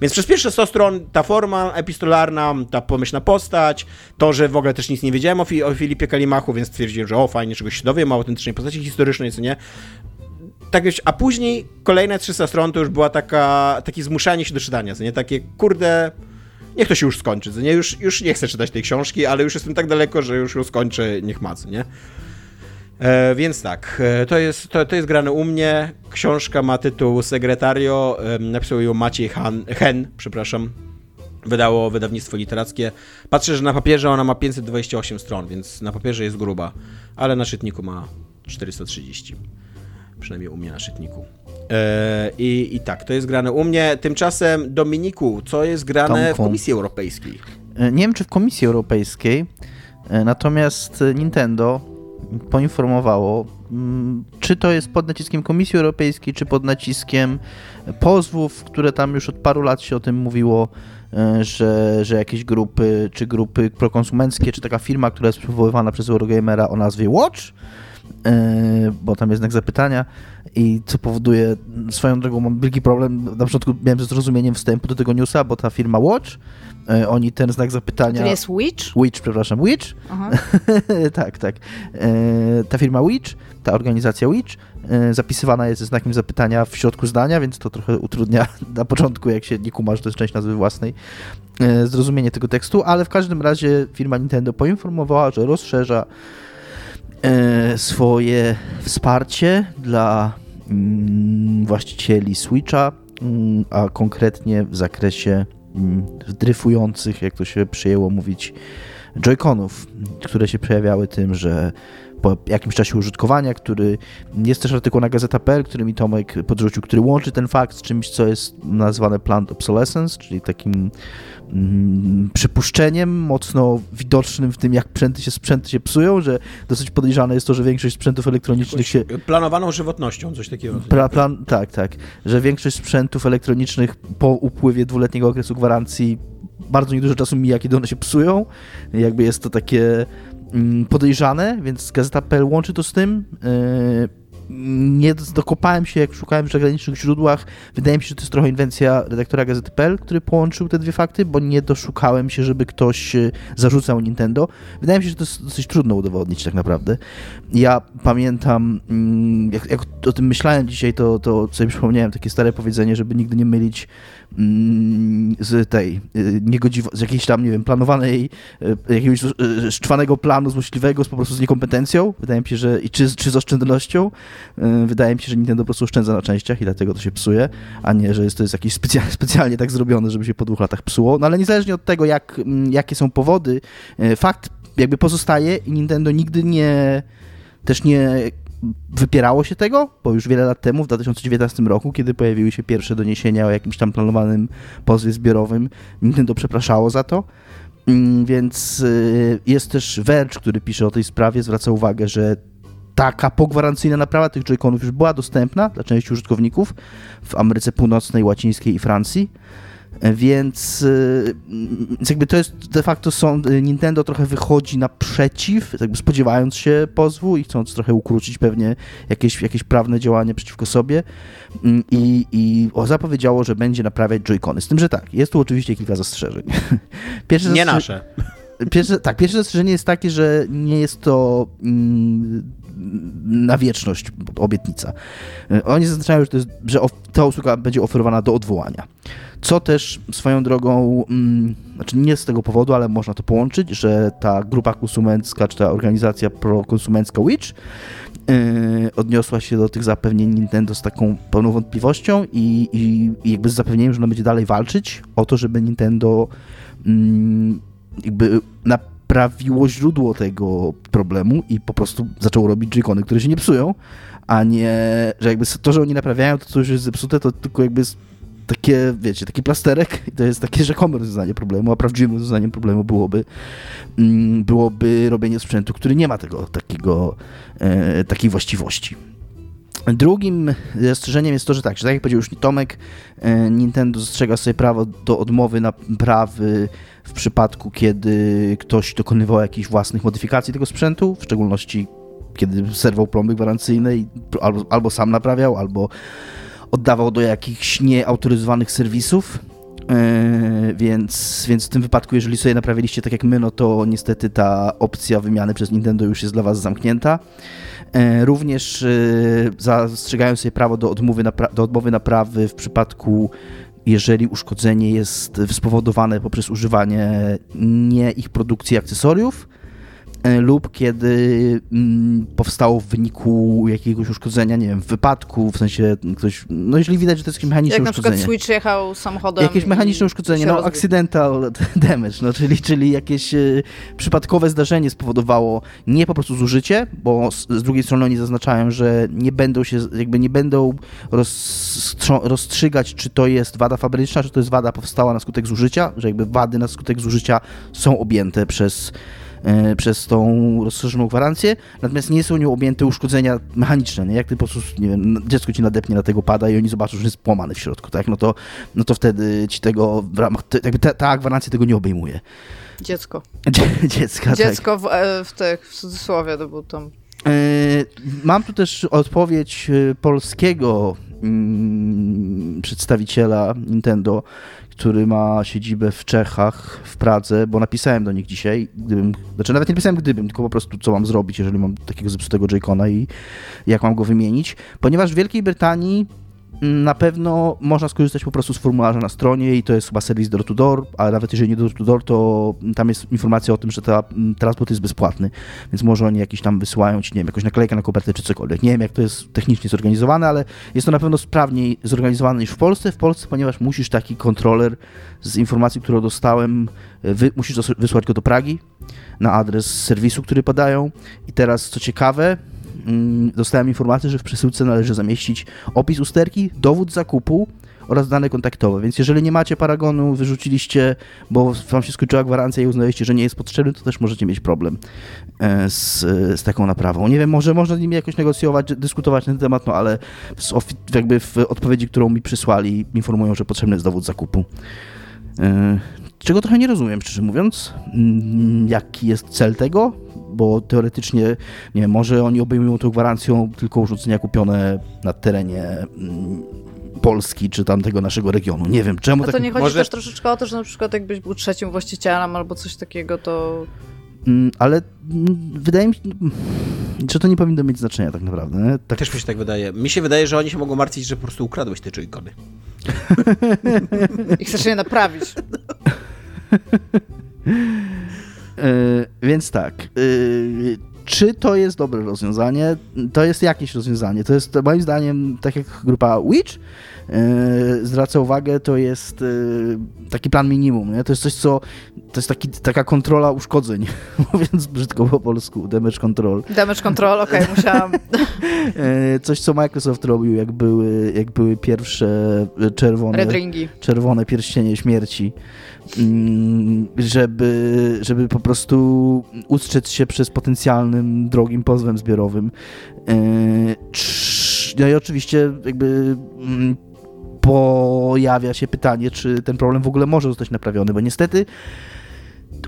Więc przez pierwsze 100 stron ta forma epistolarna, ta pomyślna postać, to, że w ogóle też nic nie wiedziałem o, Fi o Filipie Kalimachu, więc stwierdziłem, że o, fajnie, czegoś się dowiem o autentycznej postaci historycznej, co nie. Tak wiesz, a później kolejne 300 stron to już była taka, takie zmuszanie się do czytania, co nie, takie, kurde, niech to się już skończy, nie? Już, już nie chcę czytać tej książki, ale już jestem tak daleko, że już ją skończę, niech ma, nie? E, więc tak, e, to, jest, to, to jest grane u mnie. Książka ma tytuł Sekretario, e, napisał ją Maciej Han, Hen, przepraszam. Wydało wydawnictwo literackie. Patrzę, że na papierze ona ma 528 stron, więc na papierze jest gruba, ale na czytniku ma 430. Przynajmniej u mnie na czytniku. E, I, I tak, to jest grane u mnie. Tymczasem, Dominiku, co jest grane Tomku. w Komisji Europejskiej? E, nie wiem, czy w Komisji Europejskiej, e, natomiast Nintendo poinformowało, mm, czy to jest pod naciskiem Komisji Europejskiej, czy pod naciskiem pozwów, które tam już od paru lat się o tym mówiło, że, że jakieś grupy, czy grupy prokonsumenckie, czy taka firma, która jest przywoływana przez Eurogamera o nazwie Watch, bo tam jest znak zapytania i co powoduje, swoją drogą mam wielki problem, na początku miałem ze zrozumieniem wstępu do tego newsa, bo ta firma Watch, e, oni ten znak zapytania... To jest Witch? Witch, przepraszam, Witch. tak, tak. E, ta firma Witch, ta organizacja Witch zapisywana jest ze znakiem zapytania w środku zdania, więc to trochę utrudnia na początku, jak się nie kumasz, to jest część nazwy własnej, zrozumienie tego tekstu, ale w każdym razie firma Nintendo poinformowała, że rozszerza E, swoje wsparcie dla mm, właścicieli Switcha, mm, a konkretnie w zakresie mm, dryfujących, jak to się przyjęło mówić, Joy-Conów, które się przejawiały tym, że po jakimś czasie użytkowania, który jest też artykuł na Gazeta.pl, który mi Tomek podrzucił, który łączy ten fakt z czymś, co jest nazwane plant obsolescence, czyli takim mm, przypuszczeniem mocno widocznym w tym, jak sprzęty się, sprzęty się psują, że dosyć podejrzane jest to, że większość sprzętów elektronicznych się... Planowaną żywotnością, coś takiego. Pra, plan, tak, tak, że większość sprzętów elektronicznych po upływie dwuletniego okresu gwarancji bardzo niedużo czasu mija, kiedy one się psują. Jakby jest to takie podejrzane, więc Gazeta.pl łączy to z tym. Yy, nie dokopałem się, jak szukałem w zagranicznych źródłach. Wydaje mi się, że to jest trochę inwencja redaktora Gazety.pl, który połączył te dwie fakty, bo nie doszukałem się, żeby ktoś e, zarzucał Nintendo. Wydaje mi się, że to jest dosyć trudno udowodnić tak naprawdę. Ja pamiętam, mm, jak, jak o tym myślałem dzisiaj, to, to sobie przypomniałem takie stare powiedzenie, żeby nigdy nie mylić mm, z tej y, niegodziwo, z jakiejś tam, nie wiem, planowanej, y, jakiegoś y, szczwanego planu złośliwego, z po prostu z niekompetencją. Wydaje mi się, że i czy, czy z oszczędnością. Wydaje mi się, że Nintendo po prostu oszczędza na częściach i dlatego to się psuje, a nie, że jest to jest jakieś specjalnie, specjalnie tak zrobione, żeby się po dwóch latach psuło. No ale niezależnie od tego, jak, mm, jakie są powody, fakt jakby pozostaje i Nintendo nigdy nie też nie wypierało się tego, bo już wiele lat temu, w 2019 roku, kiedy pojawiły się pierwsze doniesienia o jakimś tam planowanym pozwie zbiorowym, Nintendo przepraszało za to. Mm, więc y, jest też Verge, który pisze o tej sprawie, zwraca uwagę, że taka pogwarancyjna naprawa tych joyconów już była dostępna dla części użytkowników w Ameryce Północnej, Łacińskiej i Francji. Więc, y, więc jakby to jest de facto są, Nintendo trochę wychodzi naprzeciw, jakby spodziewając się pozwu i chcąc trochę ukrócić pewnie jakieś, jakieś prawne działanie przeciwko sobie mm, i, i zapowiedziało, że będzie naprawiać Joy-Cony. Z tym, że tak, jest tu oczywiście kilka zastrzeżeń. Pierwsze nie nasze. Pierwsze, tak, pierwsze zastrzeżenie jest takie, że nie jest to mm, na wieczność obietnica. Oni zaznaczają, że, to jest, że ta usługa będzie oferowana do odwołania. Co też swoją drogą, mm, znaczy nie z tego powodu, ale można to połączyć, że ta grupa konsumencka, czy ta organizacja prokonsumencka Witch yy, odniosła się do tych zapewnień Nintendo z taką pełną wątpliwością i, i, i jakby z zapewnieniem, że ona będzie dalej walczyć o to, żeby Nintendo yy, jakby naprawiło źródło tego problemu i po prostu zaczęło robić joycony, które się nie psują, a nie, że jakby to, że oni naprawiają to, co już jest zepsute, to tylko jakby takie, wiecie, taki plasterek i to jest takie rzekome rozwiązanie problemu, a prawdziwym rozwiązaniem problemu byłoby, mm, byłoby robienie sprzętu, który nie ma tego takiego, e, takiej właściwości. Drugim zastrzeżeniem jest to, że tak, że tak jak powiedział już Tomek, e, Nintendo zastrzega sobie prawo do odmowy naprawy w przypadku, kiedy ktoś dokonywał jakichś własnych modyfikacji tego sprzętu, w szczególności kiedy serwał plomby gwarancyjne i albo, albo sam naprawiał, albo oddawał do jakichś nieautoryzowanych serwisów. Yy, więc, więc w tym wypadku, jeżeli sobie naprawiliście tak jak my, no to niestety ta opcja wymiany przez Nintendo już jest dla Was zamknięta. Yy, również yy, zastrzegają sobie prawo do odmowy, do odmowy naprawy w przypadku jeżeli uszkodzenie jest spowodowane poprzez używanie nie ich produkcji akcesoriów, E, lub kiedy mm, powstało w wyniku jakiegoś uszkodzenia, nie wiem, w wypadku, w sensie ktoś, no jeżeli widać, że to jest jakieś mechaniczne Jak uszkodzenie. Jak na przykład Switch jechał samochodem. Jakieś mechaniczne uszkodzenie, no accidental damage, no czyli, czyli jakieś e, przypadkowe zdarzenie spowodowało nie po prostu zużycie, bo z, drugiej strony oni zaznaczają, że nie będą się, jakby nie będą rozstrzygać, czy to jest wada fabryczna, czy to jest wada powstała na skutek zużycia, że jakby wady na skutek zużycia są objęte przez E, przez tą rozszerzoną gwarancję, natomiast nie są nią objęte uszkodzenia mechaniczne, nie? Jak ty po prostu, nie wiem, dziecko ci nadepnie na tego pada i oni zobaczą, że jest płamany w środku, tak? No to, no to wtedy ci tego w ramach, jakby ta, ta gwarancja tego nie obejmuje. Dziecko. Dziecka, Dziecko tak. w, e, w, tych, w cudzysłowie, to był tam. E, mam tu też odpowiedź polskiego mm, przedstawiciela Nintendo, który ma siedzibę w Czechach, w Pradze, bo napisałem do nich dzisiaj, gdybym, znaczy nawet nie napisałem gdybym, tylko po prostu co mam zrobić, jeżeli mam takiego zepsutego J-Cona i jak mam go wymienić, ponieważ w Wielkiej Brytanii na pewno można skorzystać po prostu z formularza na stronie i to jest chyba serwis door to door, a nawet jeżeli nie door to door, to tam jest informacja o tym, że ta mm, transport jest bezpłatny, więc może oni jakiś tam wysyłają ci, nie wiem, jakąś naklejkę na kopertę czy cokolwiek. Nie wiem, jak to jest technicznie zorganizowane, ale jest to na pewno sprawniej zorganizowane niż w Polsce. W Polsce, ponieważ musisz taki kontroler z informacji, którą dostałem, wy, musisz wysłać go do Pragi na adres serwisu, który podają. I teraz, co ciekawe, dostałem informację, że w przesyłce należy zamieścić opis usterki, dowód zakupu oraz dane kontaktowe. Więc jeżeli nie macie paragonu, wyrzuciliście, bo wam się skończyła gwarancja i uznaliście, że nie jest potrzebny, to też możecie mieć problem e, z, z taką naprawą. Nie wiem, może można z nimi jakoś negocjować, dyskutować na ten temat, no ale w, jakby w odpowiedzi, którą mi przysłali, informują, że potrzebny jest dowód zakupu. E, Czego trochę nie rozumiem, szczerze mówiąc, Mm, jaki jest cel tego, bo teoretycznie, nie wiem, może oni obejmują tą gwarancją tylko urządzenia kupione na terenie mm, Polski czy tamtego naszego regionu. Nie wiem, czemu A to tak... nie chodzi może- też troszeczkę o to, że na przykład jakbyś był trzecim właścicielem albo coś takiego, to Mm, Ale mm, wydaje mi się, że to nie powinno mieć znaczenia tak naprawdę. Tak, Też mi się tak wydaje. Mi się wydaje, że oni się mogą martwić, że po prostu ukradłeś te joycony. i chcesz je naprawić. E, więc tak. e, czy to jest dobre rozwiązanie? To jest jakieś rozwiązanie. To jest moim zdaniem, tak jak grupa Witch e, zwraca uwagę, to jest taki plan minimum. Nie? To jest coś, co. To jest taki, taka kontrola uszkodzeń, mówiąc brzydko po polsku, damage control. Damage control, okej, musiałam. E, Coś, co Microsoft robił, jak były, jak były pierwsze czerwone czerwone pierścienie śmierci, żeby, żeby po prostu ustrzec się przez potencjalnym drogim pozwem zbiorowym. E, No i oczywiście jakby mm, pojawia się pytanie, czy ten problem w ogóle może zostać naprawiony, bo niestety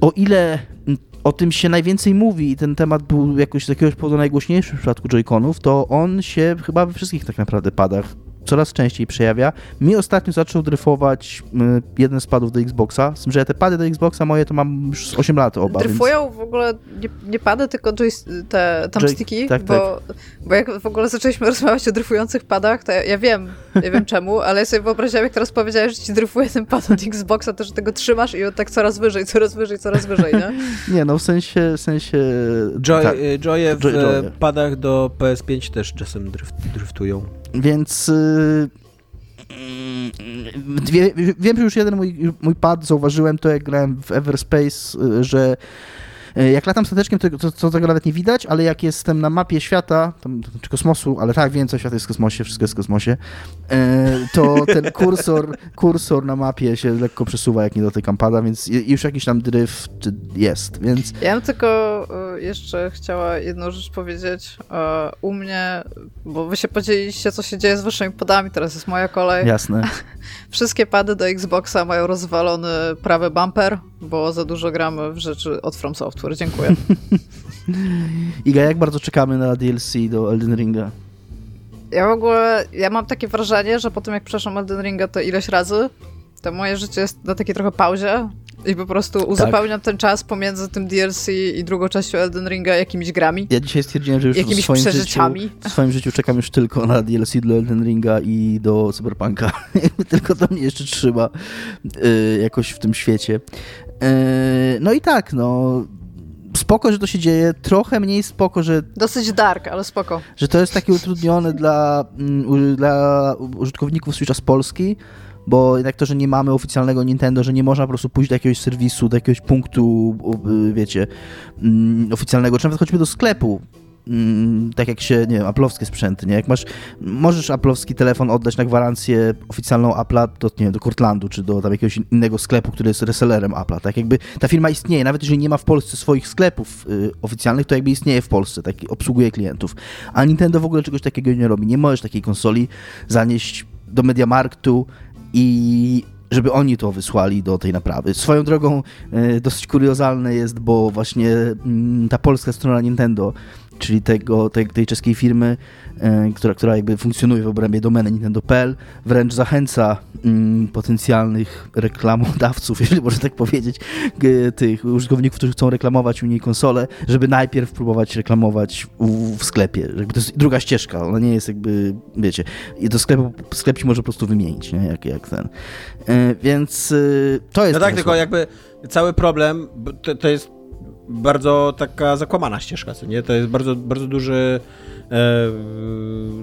o ile mm, o tym się najwięcej mówi i ten temat był jakoś z jakiegoś powodu najgłośniejszy w przypadku Joy-Conów, to on się chyba we wszystkich tak naprawdę padach coraz częściej przejawia. Mi ostatnio zaczął dryfować y, jeden z padów do Xboxa, z tym, że ja te pady do Xboxa moje to mam już z 8 lat oba, więc... Dryfują w ogóle nie, nie pady, tylko joys- te thumbsticki, tak, bo, bo jak w ogóle zaczęliśmy rozmawiać o dryfujących padach, to ja, ja wiem, ja wiem czemu, ale ja sobie wyobraziłam, jak teraz powiedziałeś, że ci dryfuje ten pad od Xboxa, to że tego trzymasz i on tak coraz wyżej, coraz wyżej, coraz wyżej, nie? Nie, no w sensie... W sensie Joy, tak. y, Joye w Joy- padach do PS5 też czasem dryft, dryftują. Więc y, wie, wiem, że już jeden mój, mój pad zauważyłem to, jak grałem w Everspace, y, że y, jak latam stateczkiem, to, to, to tego nawet nie widać, ale jak jestem na mapie świata, tam, czy kosmosu, ale tak, wiem, co świat jest w kosmosie, wszystko jest w kosmosie, y, to ten kursor, kursor na mapie się lekko przesuwa, jak nie dotykam pada, więc już jakiś tam dryf jest, więc Ja bym tylko y, jeszcze chciała jedną rzecz powiedzieć. U mnie, bo wy się podzieliliście, co się dzieje z waszymi padami, teraz jest moja kolej. jasne. Wszystkie pady do Xboxa mają rozwalony prawy bumper, bo za dużo gramy w rzeczy od From Software. Dziękuję. Iga, jak bardzo czekamy na DLC do Elden Ringa? Ja w ogóle, ja mam takie wrażenie, że po tym jak przeszłam Elden Ringa to ileś razy, to moje życie jest na takiej trochę pauzie i po prostu uzupełniam ten czas pomiędzy tym DLC i drugą częścią Elden Ringa jakimiś grami. Ja dzisiaj stwierdziłem, że już w Jakimiś swoim, życiu, przeżyciami. w swoim życiu czekam już tylko na DLC dla Elden Ringa i do Cyberpunka. Jakby tylko to mnie jeszcze trzyma y, jakoś w tym świecie. Y, no i tak, no spoko, że to się dzieje, trochę mniej spoko, że, Dosyć dark, ale spoko. że to jest takie utrudnione dla, mm, dla użytkowników Switcha z Polski, bo jednak to, że nie mamy oficjalnego Nintendo, że nie można po prostu pójść do jakiegoś serwisu, do jakiegoś punktu, y, wiecie, mm, oficjalnego, czy nawet choćby do sklepu, mm, tak jak się, nie wiem, aplowskie sprzęty, nie? Jak masz, możesz aplowski telefon oddać na gwarancję oficjalną Apple'a do, nie wiem, do Cortlandu, czy do tam jakiegoś innego sklepu, który jest resellerem Apple'a, tak? Jakby ta firma istnieje, nawet jeżeli nie ma w Polsce swoich sklepów y, oficjalnych, to jakby istnieje w Polsce, tak, obsługuje klientów, a Nintendo w ogóle czegoś takiego nie robi, nie możesz takiej konsoli zanieść do Mediamarktu i żeby oni to wysłali do tej naprawy. Swoją drogą e, dosyć kuriozalne jest, bo właśnie mm, ta polska strona Nintendo, czyli tego, tej, tej czeskiej firmy, e, która, która jakby funkcjonuje w obrębie domeny Nintendo.pl, wręcz zachęca mm, potencjalnych reklamodawców, jeżeli można tak powiedzieć, tych użytkowników, którzy chcą reklamować u niej konsolę, żeby najpierw próbować reklamować u, w sklepie. Jakby to jest druga ścieżka, ona nie jest jakby, wiecie, i do sklepu, sklep ci może po prostu wymienić, nie? Jak, jak ten. E, więc e, to jest No tak, tylko słabe. jakby cały problem to, to jest bardzo taka zakłamana ścieżka, co nie? To jest bardzo, bardzo duży e,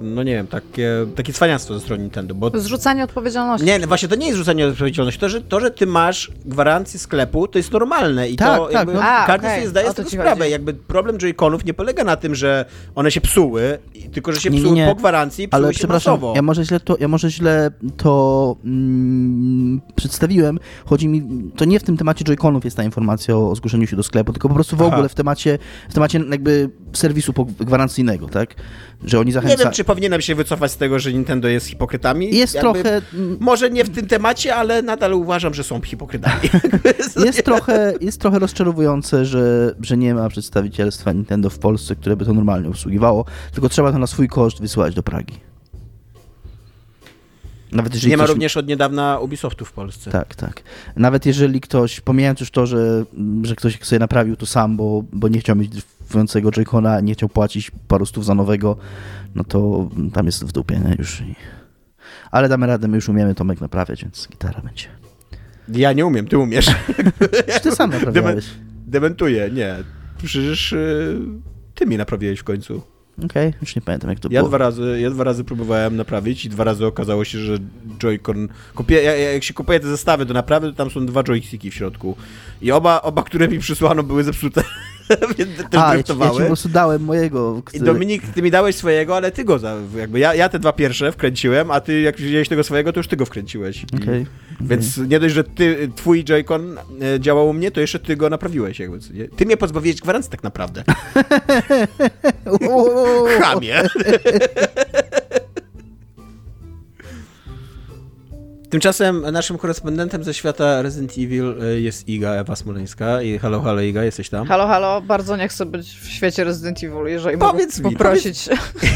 no nie wiem, takie, takie cwaniactwo ze strony Nintendo, bo Zrzucanie odpowiedzialności. nie, no właśnie to nie jest rzucanie odpowiedzialności. To że, to, że ty masz gwarancję sklepu, to jest normalne i Tak, to tak, jakby no. A, każdy okej, sobie zdaje z tego ci sprawę. chodzi. Jakby problem Joy-Conów nie polega na tym, że one się psuły, tylko że się Nie, nie, psuły nie. po gwarancji i psuły Ale się przepraszam, masowo. ja może źle to, ja może źle to mm, przedstawiłem. Chodzi mi, to nie w tym temacie Joy-Conów jest ta informacja o, o zgłoszeniu się do sklepu, tylko po prostu w Aha. ogóle w temacie, w temacie jakby serwisu gwarancyjnego, tak? Że oni Nie zachęcają. wiem, czy powinienem się wycofać z tego, że Nintendo jest hipokrytami. Jest Jakby- trochę, Może nie w tym temacie, ale nadal uważam, że są hipokrytami. jest trochę, jest trochę rozczarowujące, że, że nie ma przedstawicielstwa Nintendo w Polsce, które by to normalnie obsługiwało, tylko trzeba to na swój koszt wysyłać do Pragi. Nawet jeżeli Nie ma ktoś- również od niedawna Ubisoftu w Polsce. Tak, tak. Nawet jeżeli ktoś, pomijając już to, że, że ktoś sobie naprawił to sam, bo, bo nie chciał mieć dryfującego Joy-Cona, nie chciał płacić paru stów za nowego, no to tam jest w dupie, nie? Już. I... Ale damy radę, my już umiemy Tomek naprawiać, więc gitara będzie. Ja nie umiem, ty umiesz. Ty sam naprawiałeś? Dementuję, nie. Przecież y, ty mi naprawiłeś w końcu. Okej, już nie pamiętam jak to Ja było. dwa, razy, ja dwa razy próbowałem naprawić i dwa razy okazało się, że Joy-Con... Ja, jak się kupuje te zestawy do naprawy, to tam są dwa joysticki w środku. I oba, oba które mi przysłano, były zepsute. Więc też A, ja ci, ja ci driftowały. po prostu dałem mojego. I który- Dominik, ty mi dałeś swojego, ale ty go za, jakby ja, ja te dwa pierwsze wkręciłem, a ty jak wziąłeś tego swojego, to już ty go wkręciłeś. I, Okej, Więc nie dość, że ty, twój Joy-Con e, działał u mnie, to jeszcze ty go naprawiłeś jakby. nie? Ty mnie pozbawiłeś gwarancji tak naprawdę. Chamie. Tymczasem naszym korespondentem ze świata Resident Evil e, jest Iga, Ewa Smoleńska. I halo, halo Iga, jesteś tam? Halo, halo, bardzo nie chcę być w świecie Resident Evil, jeżeli Powiedz mogę mi, poprosić.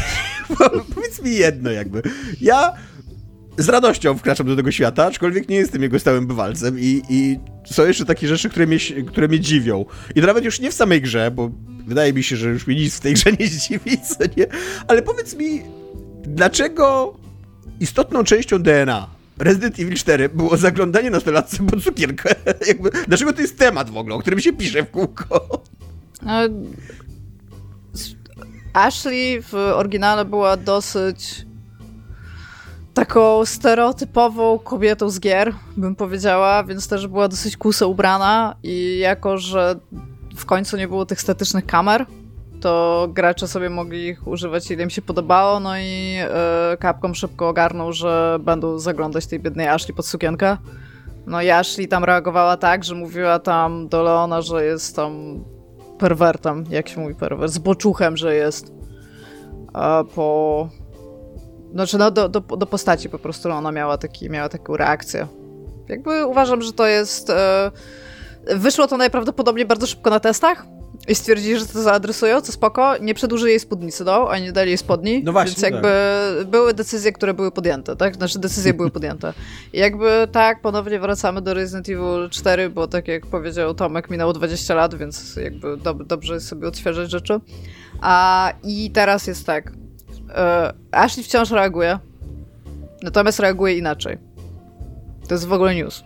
Powiedz mi jedno jakby. Ja z radością wkraczam do tego świata, aczkolwiek nie jestem jego stałym bywalcem i, i są jeszcze takie rzeczy, które mnie, które mnie dziwią. I to nawet już nie w samej grze, bo wydaje mi się, że już mnie nic w tej grze nie zdziwi, co nie? Ale powiedz mi, dlaczego istotną częścią DNA Resident Evil 4 było zaglądanie nastolatce pod cukierkę? Jakby, dlaczego to jest temat w ogóle, o którym się pisze w kółko? S- Ashley w oryginale była dosyć taką stereotypową kobietą z gier, bym powiedziała, więc też była dosyć kuso ubrana i jako, że w końcu nie było tych statycznych kamer, to gracze sobie mogli ich używać ile im się podobało, no i e, Capcom szybko ogarnął, że będą zaglądać tej biednej Ashley pod sukienkę. No i Ashley tam reagowała tak, że mówiła tam do Leona, że jest tam perwertem, jak się mówi perwert, zboczuchem, że jest a po... Znaczy, no, do, do, do postaci po prostu ona miała, taki, miała taką reakcję. Jakby uważam, że to jest... E... Wyszło to najprawdopodobniej bardzo szybko na testach i stwierdzili, że to zaadresują, co spoko. Nie przedłużyli jej spódnicy, no, ani nie dali jej spodni. No właśnie, Więc jakby były decyzje, które były podjęte, tak? Znaczy decyzje były podjęte. I jakby tak, ponownie wracamy do Resident Evil 4, bo tak jak powiedział Tomek, minęło 20 lat, więc jakby dob dobrze jest sobie odświeżać rzeczy. A i teraz jest tak. E, Ashley wciąż reaguje, natomiast reaguje inaczej. To jest w ogóle news.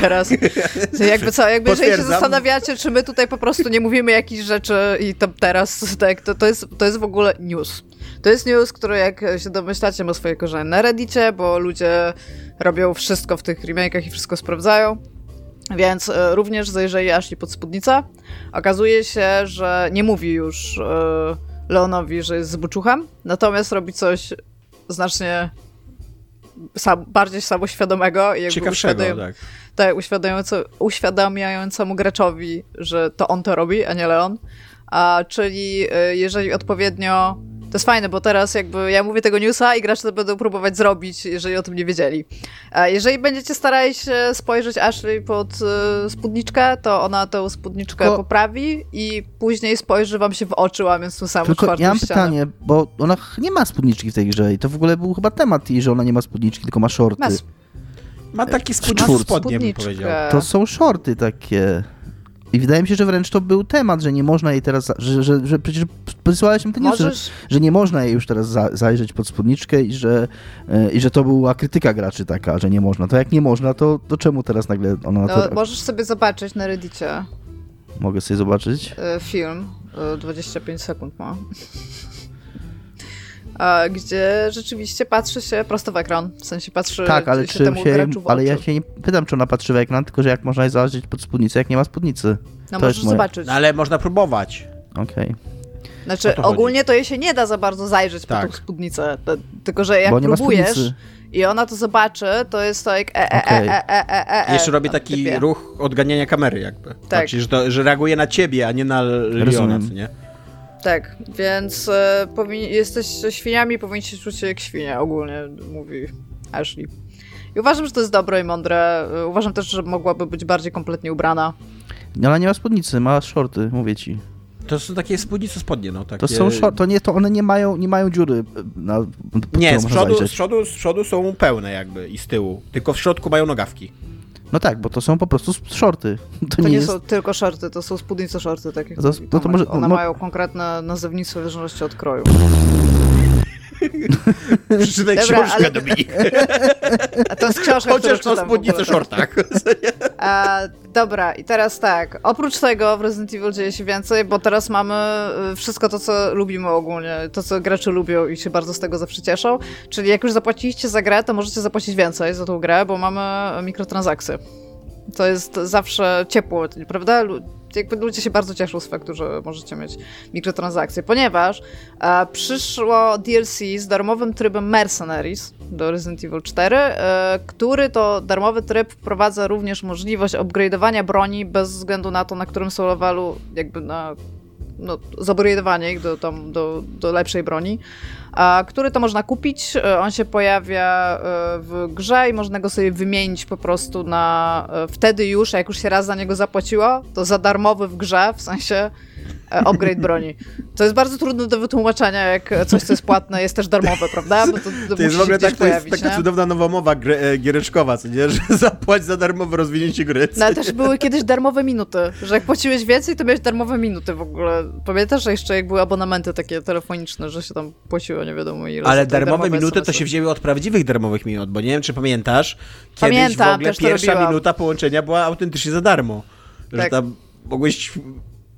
Teraz, jakby co, jakby jeżeli się zastanawiacie, czy my tutaj po prostu nie mówimy jakichś rzeczy i to teraz, tak, to, to, jest, to jest w ogóle news. To jest news, który jak się domyślacie ma swoje korzenie na reddicie, bo ludzie robią wszystko w tych remake'ach i wszystko sprawdzają. Więc e, również zajrzeli Ashley pod spódnicę. Okazuje się, że nie mówi już e, Leonowi, że jest zbuczuchem, natomiast robi coś znacznie sam, bardziej samoświadomego i jakby Ciekawszego, uświadom- tak. Tak, uświadamiająco, uświadamiającemu graczowi, że to on to robi, a nie Leon. A, czyli y, jeżeli odpowiednio. To jest fajne, bo teraz jakby ja mówię tego newsa i gracze to będą próbować zrobić, jeżeli o tym nie wiedzieli. A jeżeli będziecie starali się spojrzeć Ashley pod y, spódniczkę, to ona tę spódniczkę Tylko- poprawi i później spojrzy wam się w oczy, łamiąc tą samą Tylko czwartą ja mam ścianę. pytanie, bo ona nie ma spódniczki w tej grze i to w ogóle był chyba temat jej, że ona nie ma spódniczki, tylko ma shorty. Ma Ma taki spódnik czwórce. spodnie, bym powiedział. To są shorty takie. I wydaje mi się, że wręcz to był temat, że nie można jej teraz, że, że, że przecież podsyłałeś mi te newsy, że, że nie można jej już teraz za, zajrzeć pod spódniczkę i że, e, i że to była krytyka graczy taka, że nie można. To jak nie można, to, to czemu teraz nagle ona na no, to... możesz sobie zobaczyć na Reddicie Mogę sobie zobaczyć? y, film, y, 25 sekund ma. Gdzie rzeczywiście patrzy się prosto w ekran, w sensie patrzy Tak, ale się czy temu się, graczu w ale ja się nie pytam, czy ona patrzy w ekran, tylko że jak można jej zajrzeć pod spódnicę, jak nie ma spódnicy. No to możesz moje- zobaczyć. No ale można próbować. Okej. Znaczy, o to chodzi. ogólnie to jej się nie da za bardzo zajrzeć Tak. po tą spódnicę. To, tylko, że jak próbujesz i ona to zobaczy, to jest to jak e, e, Okej. e, e, e, e, e, Jeszcze robi na taki typie. ruch odganiania kamery jakby. Tak. Czyli, że, to, że reaguje na ciebie, a nie na Leona, nie? Tak, więc e, powinni, jesteś świniami, powinniście czuć się jak świnia, ogólnie mówi Ashley. I uważam, że to jest dobre i mądre. E, Uważam też, że mogłaby być bardziej kompletnie ubrana. Ona nie ma spódnicy, ma shorty, mówię ci. To są takie spódnice spodnie, no. Takie... To są short, to nie, to one nie mają, nie mają dziury na pod Nie, z przodu, z, przodu, z przodu są pełne jakby i z tyłu. Tylko w środku mają nogawki. No tak, bo to są po prostu shorty. To, To nie, nie, jest... są tylko shorty, to są spódnice shorty, tak jak no to może- One mo- mają konkretne nazewnictwo w zależności od kroju. Przeczytaj książkę, ale- Dominik. A to jest książka, Chociaż o spódnicy shortach. A, dobra, i teraz tak. Oprócz tego w Resident Evil dzieje się więcej, bo teraz mamy y, wszystko to, co lubimy ogólnie, to, co gracze lubią i się bardzo z tego zawsze cieszą. Czyli jak już zapłaciliście za grę, to możecie zapłacić więcej za tą grę, bo mamy mikrotransakcje. To jest zawsze ciepło, prawda? Jakby ludzie się bardzo cieszą z faktu, że możecie mieć mikrotransakcje, ponieważ e, przyszło DLC z darmowym trybem Mercenaries do Resident Evil 4, e, który to darmowy tryb wprowadza również możliwość upgrade'owania broni bez względu na to, na którym są levelu, jakby na no, ich do, tam, do, do lepszej broni, który to można kupić. E, On się pojawia e, w grze i można go sobie wymienić po prostu na e, wtedy już, jak już się raz za niego zapłaciło, to za darmowy w grze, w sensie upgrade broni. To jest bardzo trudne do wytłumaczenia, jak coś, co jest płatne, jest też darmowe, prawda? Bo to, to, To jest w ogóle tak, to jest pojawić, taka nie? cudowna nowa mowa gry, e, giereczkowa, co nie? Że zapłać za darmowe rozwinięcie gry. No ale też były kiedyś darmowe minuty, że jak płaciłeś więcej, to miałeś darmowe minuty w ogóle. Pamiętasz, że jeszcze jak były abonamenty takie telefoniczne, że się tam płaciło nie wiadomo ile. Ale darmowe minuty to się wzięły od prawdziwych darmowych minut, bo nie wiem, czy pamiętasz, kiedyś Pamiętam, w ogóle pierwsza robiłam. minuta połączenia była autentycznie za darmo. Że Tak. tam mogłeś,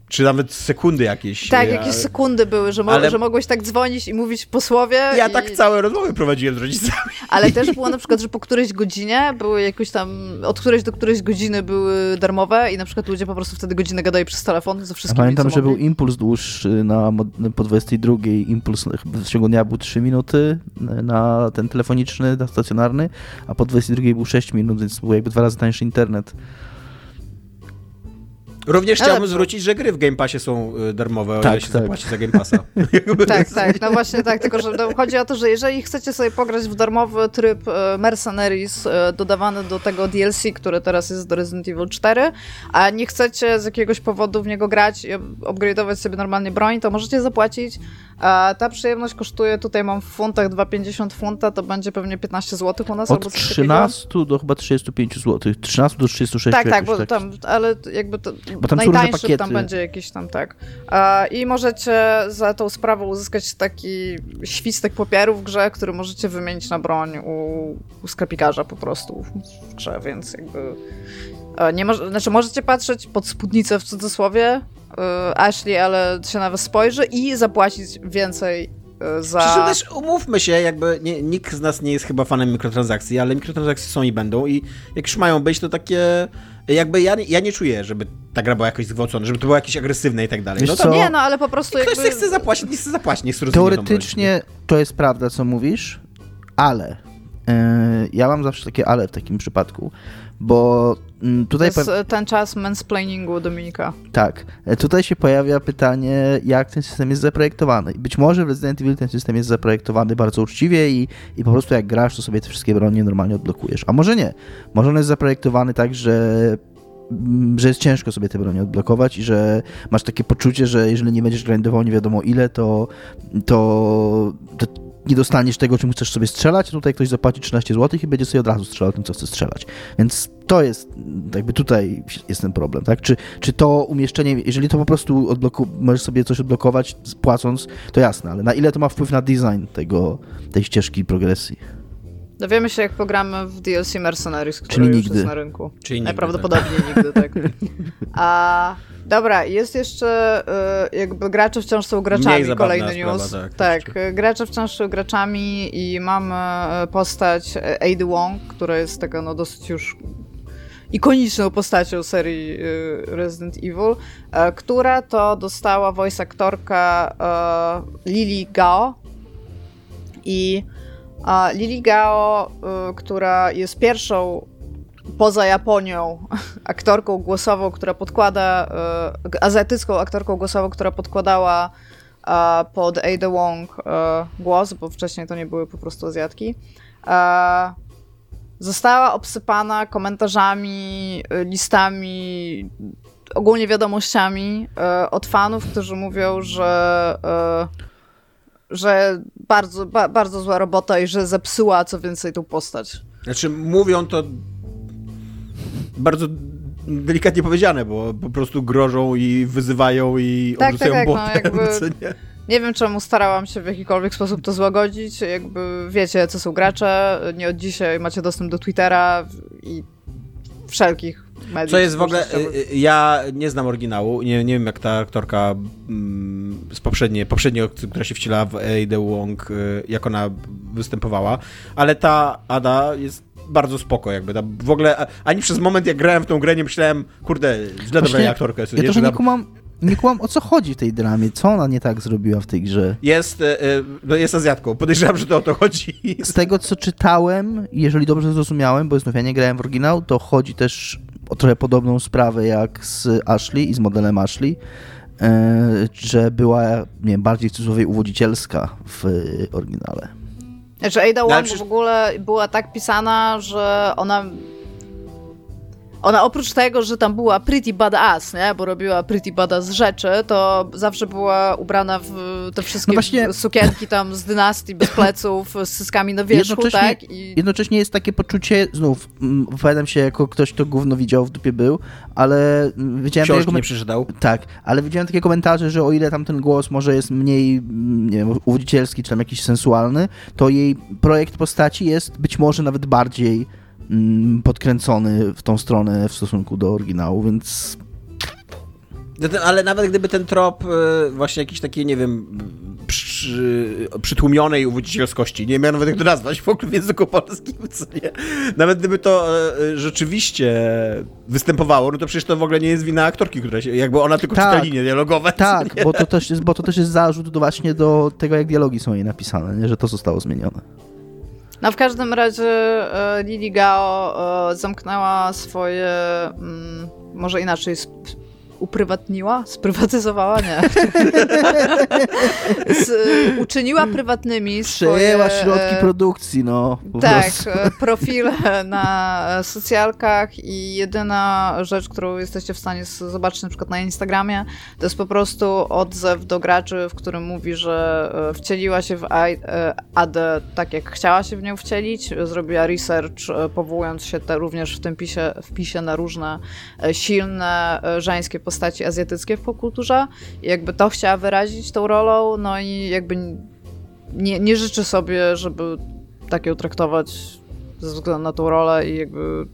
czy nawet sekundy jakieś. Tak, e, jakieś sekundy były, że, mo- Ale- że mogłeś tak dzwonić i mówić po słowie. Ja i... tak całe rozmowy prowadziłem z rodzicami. Ale też było na przykład, że po którejś godzinie były jakoś tam, od którejś do którejś godziny były darmowe i na przykład ludzie po prostu wtedy godzinę gadali przez telefon ze wszystkimi, pamiętam, co że był impuls dłuższy na, po 22, impuls w ciągu dnia był 3 minuty na ten telefoniczny, na stacjonarny, a po 22 był 6 minut, więc był jakby dwa razy tańszy internet. Również Ale- chciałbym zwrócić, że gry w Game Passie są y, darmowe, o Tak, ile się tak. zapłaci za Game Passa. Tak, tak, no właśnie tak, tylko że chodzi o to, że jeżeli chcecie sobie pograć w darmowy tryb e, Mercenaries e, dodawany do tego DLC, który teraz jest do Resident Evil 4, a nie chcecie z jakiegoś powodu w niego grać i upgrade'ować sobie normalnie broń, to możecie zapłacić. A ta przyjemność kosztuje, tutaj mam w funtach 2,50 funta, to będzie pewnie 15 zł u nas Od coś takiego. 13 do chyba 35 zł. 13 do 36 Tak, tak, bo tam, ale jakby to Bo tam najtańszy tam będzie jakiś tam, tak. A, I możecie za tą sprawą uzyskać taki świstek papieru w grze, który możecie wymienić na broń u, u sklepikarza po prostu w grze, więc jakby e, nie moż, znaczy możecie patrzeć pod spódnicę w cudzysłowie Ashley, ale się na was spojrzy i zapłacić więcej e, za... Przy czym też umówmy się, jakby nie, nikt z nas nie jest chyba fanem mikrotransakcji, ale mikrotransakcje są i będą i jak już mają być, to takie jakby ja, nie- ja nie czuję, żeby ta gra była jakoś zgwałcona, żeby to było jakieś agresywne i tak dalej. Wiesz No to Nie, no ale po prostu ktoś jakby... chce zapłacić, nie chce zapłacić, niech broń. Teoretycznie to jest prawda, co mówisz, ale e, ja mam zawsze takie ale w takim przypadku, bo mm, To tutaj... jest pe- e, ten czas mansplainingu Dominika. Tak, e, tutaj się pojawia pytanie, jak ten system jest zaprojektowany. Być może w Resident Evil ten system jest zaprojektowany bardzo uczciwie i, i po prostu jak grasz, to sobie te wszystkie bronie normalnie odblokujesz. A może nie. Może on jest zaprojektowany tak, że mm, że jest ciężko sobie te bronie odblokować i że masz takie poczucie, że jeżeli nie będziesz grindował nie wiadomo ile, to, to, to nie dostaniesz tego, czym chcesz sobie strzelać, a tutaj ktoś zapłaci 13 zł i będzie sobie od razu strzelał tym, co chce strzelać. Więc to jest, jakby tutaj jest ten problem, tak? Czy, czy to umieszczenie, jeżeli to po prostu odbloku, możesz sobie coś odblokować płacąc, to jasne, ale na ile to ma wpływ na design tego, tej ścieżki progresji? Dowiemy się, jak pogramy w DLC Mercenaries, który Czyli już nigdy. jest na rynku. Czyli nigdy, Najprawdopodobniej nigdy, tak. A, dobra, jest jeszcze y, jakby gracze wciąż są graczami, kolejny sprawa, news. tak, tak, y, gracze wciąż są graczami i mamy y, postać Ada Wong, która jest taka no dosyć już ikoniczną postacią serii Resident Evil, która to dostała voice aktorka Lily Gao i Lily Gao, która jest pierwszą poza Japonią aktorką głosową, która podkłada, y, azjatycką aktorką głosową, która podkładała pod Ada Wong y, głos, bo wcześniej to nie były po prostu Azjatki. Została obsypana komentarzami, y, listami, ogólnie wiadomościami od fanów, którzy mówią, że że bardzo, ba, bardzo zła robota i że zepsuła co więcej tą postać. Znaczy, mówią to bardzo delikatnie powiedziane, bo po prostu grożą i wyzywają i Tak, obrzucają tak, tak, no, jakby- nie? Nie wiem, czemu starałam się w jakikolwiek sposób to złagodzić. Jakby wiecie, co są gracze. Nie od dzisiaj macie dostęp do Twittera i wszelkich mediów. Co jest w ogóle, y, y, ja nie znam oryginału, nie, nie wiem jak ta aktorka mm, z poprzedniej, poprzedniej, która się wciela w Ada Wong, y, jak ona występowała, ale ta Ada jest bardzo spoko jakby, ta, w ogóle ani przez moment jak grałem w tą grę nie myślałem, kurde, źle dobrała aktorka jest, ja nie, że nie tam- kumam, nie kumam, o co chodzi w tej dramie, co ona nie tak zrobiła w tej grze. jest, y, y, no jest Azjatką, podejrzewam, że to o to chodzi. Z tego, co czytałem, jeżeli dobrze zrozumiałem, bo znów ja nie grałem w oryginał, to chodzi też o trochę podobną sprawę jak z Ashley i z modelem Ashley, e, że była, nie wiem, bardziej w cudzysłowie uwodzicielska w oryginale. Znaczy Ada No, Wong w ogóle była tak pisana, że ona... Ona oprócz tego, że tam była pretty badass, nie? Bo robiła pretty badass rzeczy, to zawsze była ubrana w te wszystkie No właśnie- sukienki tam z dynastii, bez pleców, z syskami na wierzchu, Jednocześnie- tak? I... Jednocześnie jest takie poczucie, znów, mm, opowiadam się jako ktoś, kto gówno widział w dupie był, ale mm, widziałem nie przeczytał. Tak, ale widziałem takie komentarze, że o ile tam ten głos może jest mniej, mm, nie wiem, uwodzicielski, czy tam jakiś sensualny, to jej projekt postaci jest być może nawet bardziej podkręcony w tą stronę w stosunku do oryginału, więc No Ale nawet gdyby ten trop e, właśnie jakiś taki, nie wiem, przy, przytłumionej uwodzicielskości, nie wiem nawet jak to nazwać w ogóle w języku polskim, co nie? Nawet gdyby to e, rzeczywiście występowało, no to przecież to w ogóle nie jest wina aktorki, która się, jakby ona tylko Tak. czyta linie dialogowe. tak, bo to, też jest, bo to też jest zarzut do właśnie do tego, jak dialogi są jej napisane, nie? że to zostało zmienione. No w każdym razie e, Lily Gao e, zamknęła swoje, mm, może inaczej, uprywatniła? Sprywatyzowała? Nie. Z, uczyniła prywatnymi swoje... Przejęła środki e, produkcji, no. tak, prostu. e, profile na socjalkach i jedyna rzecz, którą jesteście w stanie zobaczyć na przykład na Instagramie, to jest po prostu odzew do graczy, w którym mówi, że e, wcieliła się w Adę tak, jak chciała się w nią wcielić, zrobiła research, powołując się te, również w tym pisie, wpisie na różne silne żeńskie postaci azjatyckie w popkulturze i jakby to chciała wyrazić tą rolą, no i jakby nie, nie życzy sobie, żeby tak ją traktować ze względu na tą rolę i jakby...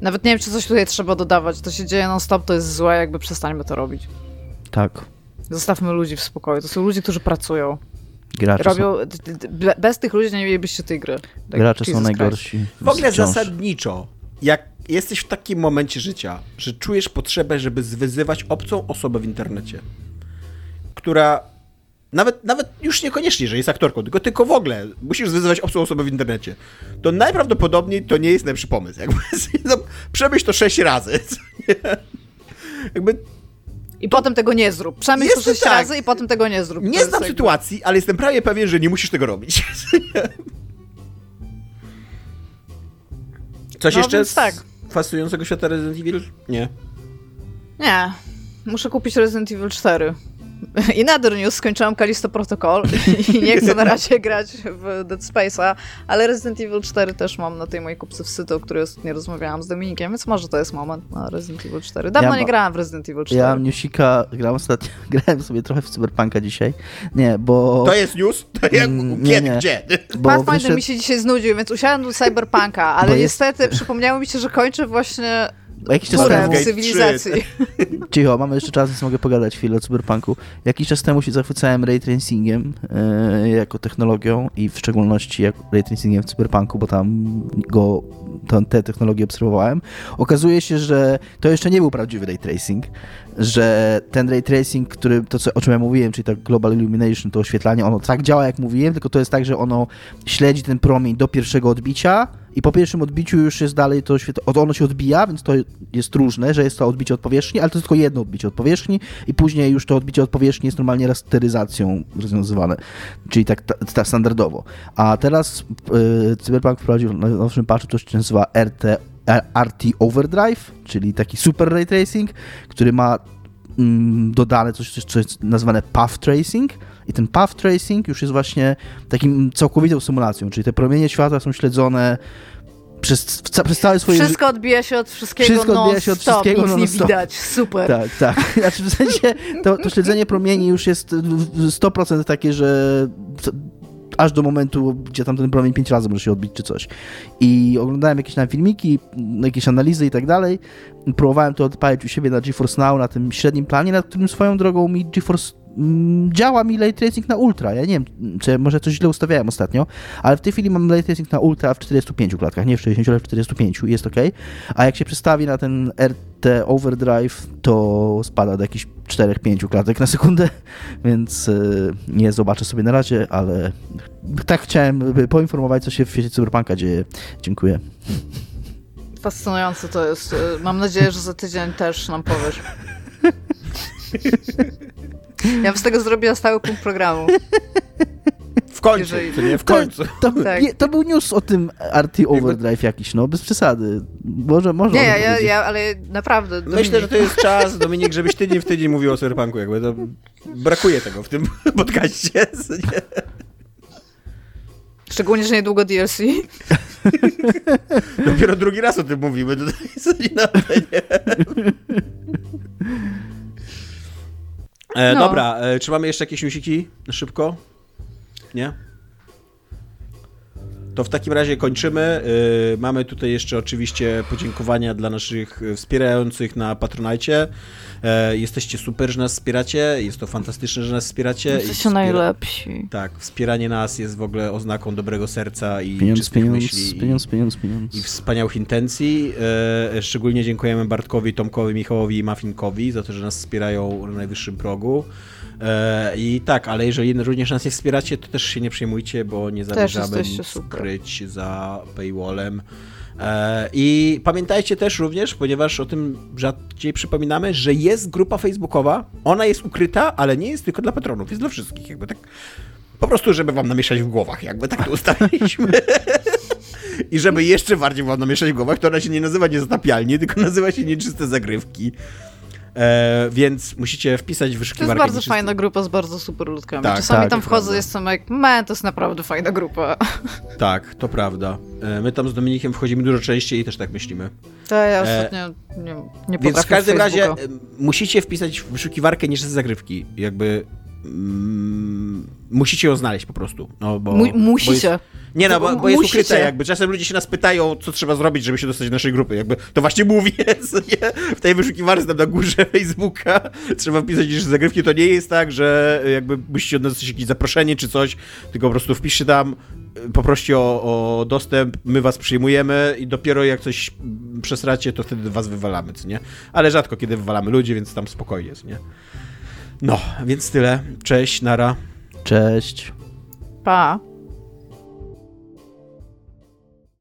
Nawet nie wiem, czy coś tutaj trzeba dodawać. To się dzieje non-stop, to jest złe, jakby przestańmy to robić. Tak, Zostawmy ludzi w spokoju. To są ludzie, którzy pracują. gracze, Robią... d- Bez tych ludzi nie mielibyście tej gry. są, Tak, gracze są Jesus Christ. najgorsi. W ogóle zasadniczo, jak jesteś w takim momencie życia, że czujesz potrzebę, żeby zwyzywać obcą osobę w internecie, która nawet, nawet już niekoniecznie, że jest aktorką, tylko, tylko w ogóle musisz wyzywać obcą osobę w internecie, to najprawdopodobniej to nie jest najlepszy pomysł. Jakby, no, przemyśl to sześć razy. Jakby I potem tego nie zrób. Przemyśl to to sześć tak. razy i potem tego nie zrób. To nie znam jakby- sytuacji, ale jestem prawie pewien, że nie musisz tego robić. Coś No jeszcze z tak. Fascynującego świata Resident Evil? Nie. Nie. Muszę kupić Resident Evil 4. I Nether News skończyłam Kalisto Protocol i nie chcę na razie grać w Dead Space'a, ale Resident Evil 4 też mam na tej mojej kupce w Syto, o której ostatnio rozmawiałam z Dominikiem, więc może to jest moment na Resident Evil 4. Dawno Ja nie grałam w Resident Evil 4. Ja Newsika grałem ostatnio, grałem sobie trochę w Cyberpunka dzisiaj. Nie, bo... To jest news? To jak, Mm, nie, nie. Gdzie? bo Pathfinder wyszedł- mi się dzisiaj znudził, więc usiadłam do Cyberpunka, ale jest- niestety przypomniało mi się, że kończę właśnie jakiś czas temu... cywilizacji. Cicho, mamy jeszcze czas, więc mogę pogadać chwilę o cyberpunku. Jakiś czas temu się zachwycałem ray tracingiem e, jako technologią i w szczególności jak ray tracingiem w cyberpunku, bo tam go, tam te technologie obserwowałem. Okazuje się, że to jeszcze nie był prawdziwy ray tracing, że ten ray tracing, który, to co, o czym ja mówiłem, czyli tak global illumination, to oświetlanie, ono tak działa jak mówiłem, tylko to jest tak, że ono śledzi ten promień do pierwszego odbicia i po pierwszym odbiciu już jest dalej to świetło, ono się odbija, więc to jest różne, że jest to odbicie od powierzchni, ale to tylko jedno odbicie od powierzchni i później już to odbicie od powierzchni jest normalnie rasteryzacją rozwiązywane, czyli tak, ta, tak standardowo. A teraz yy, Cyberpunk wprowadził na nowszym patchu coś, co się nazywa RT, RT Overdrive, czyli taki super ray tracing, który ma mm, dodane coś, coś, co jest nazwane path tracing i ten path tracing już jest właśnie takim całkowitą symulacją, czyli te promienie światła są śledzone przez, ca- przez całe swoje Wszystko odbija się od wszystkiego Wszystko odbija się od wszystkiego nic nie widać. Super. Tak, tak. Znaczy w sensie to, to śledzenie promieni już jest w 100% takie, że aż do momentu, gdzie tam ten promień pięć razy może się odbić czy coś. I oglądałem jakieś tam filmiki, jakieś analizy i tak dalej. Próbowałem to odpalić u siebie na GeForce Now, na tym średnim planie, nad którym swoją drogą mi GeForce działa mi ray tracing na ultra. Ja nie wiem, czy może coś źle ustawiałem ostatnio, ale w tej chwili mam ray tracing na ultra w 45 klatkach, nie w 60, ale w 45 jest ok. A jak się przestawi na ten RT Overdrive, to spada do jakichś 4-5 klatek na sekundę, więc y, nie zobaczę sobie na razie, ale tak chciałem poinformować, co się w świecie Cyberpunka dzieje. Dziękuję. Fascynujące to jest. Y, Mam nadzieję, że za tydzień też nam powiesz. Ja bym z tego zrobiła stały punkt programu. W końcu, Jeżeli- to nie w końcu. To, Tak. nie, to był news o tym RT Overdrive jakiś, no, bez przesady. Może, może Nie, ja, ja, ale naprawdę. Myślę, Dominik, że to jest czas, Dominik, żebyś tydzień w tydzień mówił o Cyberpunku, jakby to brakuje tego w tym podcaście. nie? Szczególnie, że niedługo DLC. Dopiero drugi raz o tym mówimy tutaj. E, No. Dobra, e, czy mamy jeszcze jakieś newsiki szybko? Nie? To w takim razie kończymy. Y, Mamy tutaj jeszcze oczywiście podziękowania dla naszych wspierających na Patronajcie. E, Jesteście super, że nas wspieracie. Jest to fantastyczne, że nas wspieracie. Jesteście wspiera- najlepsi. Tak, wspieranie nas jest w ogóle oznaką dobrego serca i Pieniądz, pieniądz, myśli. i- pieniądz, pieniądz, pieniądz. i wspaniałych intencji. E, szczególnie dziękujemy Bartkowi, Tomkowi, Michałowi i Muffinkowi za to, że nas wspierają na najwyższym progu. E, I tak, ale jeżeli również nas nie wspieracie, to też się nie przejmujcie, bo nie zamierzamy jesteście nic super. kryć za paywallem. E, I pamiętajcie też również, ponieważ o tym rzadziej przypominamy, że jest grupa facebookowa. Ona jest ukryta, ale nie jest tylko dla patronów, jest dla wszystkich. Jakby tak. Po prostu, żeby wam namieszać w głowach, jakby tak to ustaliliśmy. I żeby jeszcze bardziej wam namieszać w głowach, to ona się nie nazywa niezatapialnie, tylko nazywa się nieczyste zagrywki. E, więc musicie wpisać w To jest wyszukiwarkę bardzo fajna grupa z bardzo super ludkami. Tak, Czasami tak, tam wchodzę prawda. i jestem jak, man, to jest naprawdę fajna grupa. Tak, to prawda. E, my tam z Dominikiem wchodzimy dużo częściej i też tak myślimy. To ja E, ostatnio nie, nie Więc w każdym razie Facebooka. e, musicie wpisać w wyszukiwarkę nieczyste zagrywki. Jakby mm, musicie ją znaleźć po prostu. No, bo, Mu- bo musicie. jest, nie no, bo, bo jest Musicie. ukryte jakby. Czasem ludzie się nas pytają, co trzeba zrobić, żeby się dostać do naszej grupy. Jakby to właśnie mówię, co nie? w tej wyszukiwarce tam na górze Facebooka trzeba wpisać nieczyste zagrywki. To nie jest tak, że jakby musicie od nas dostać jakieś zaproszenie czy coś, tylko po prostu wpiszcie tam, y, poproście o, o dostęp, my was przyjmujemy i dopiero jak coś przesracie, to wtedy was wywalamy, co nie? Ale rzadko kiedy wywalamy ludzi, więc tam spokojnie, co nie? No, więc tyle. Cześć, nara. Cześć. Pa!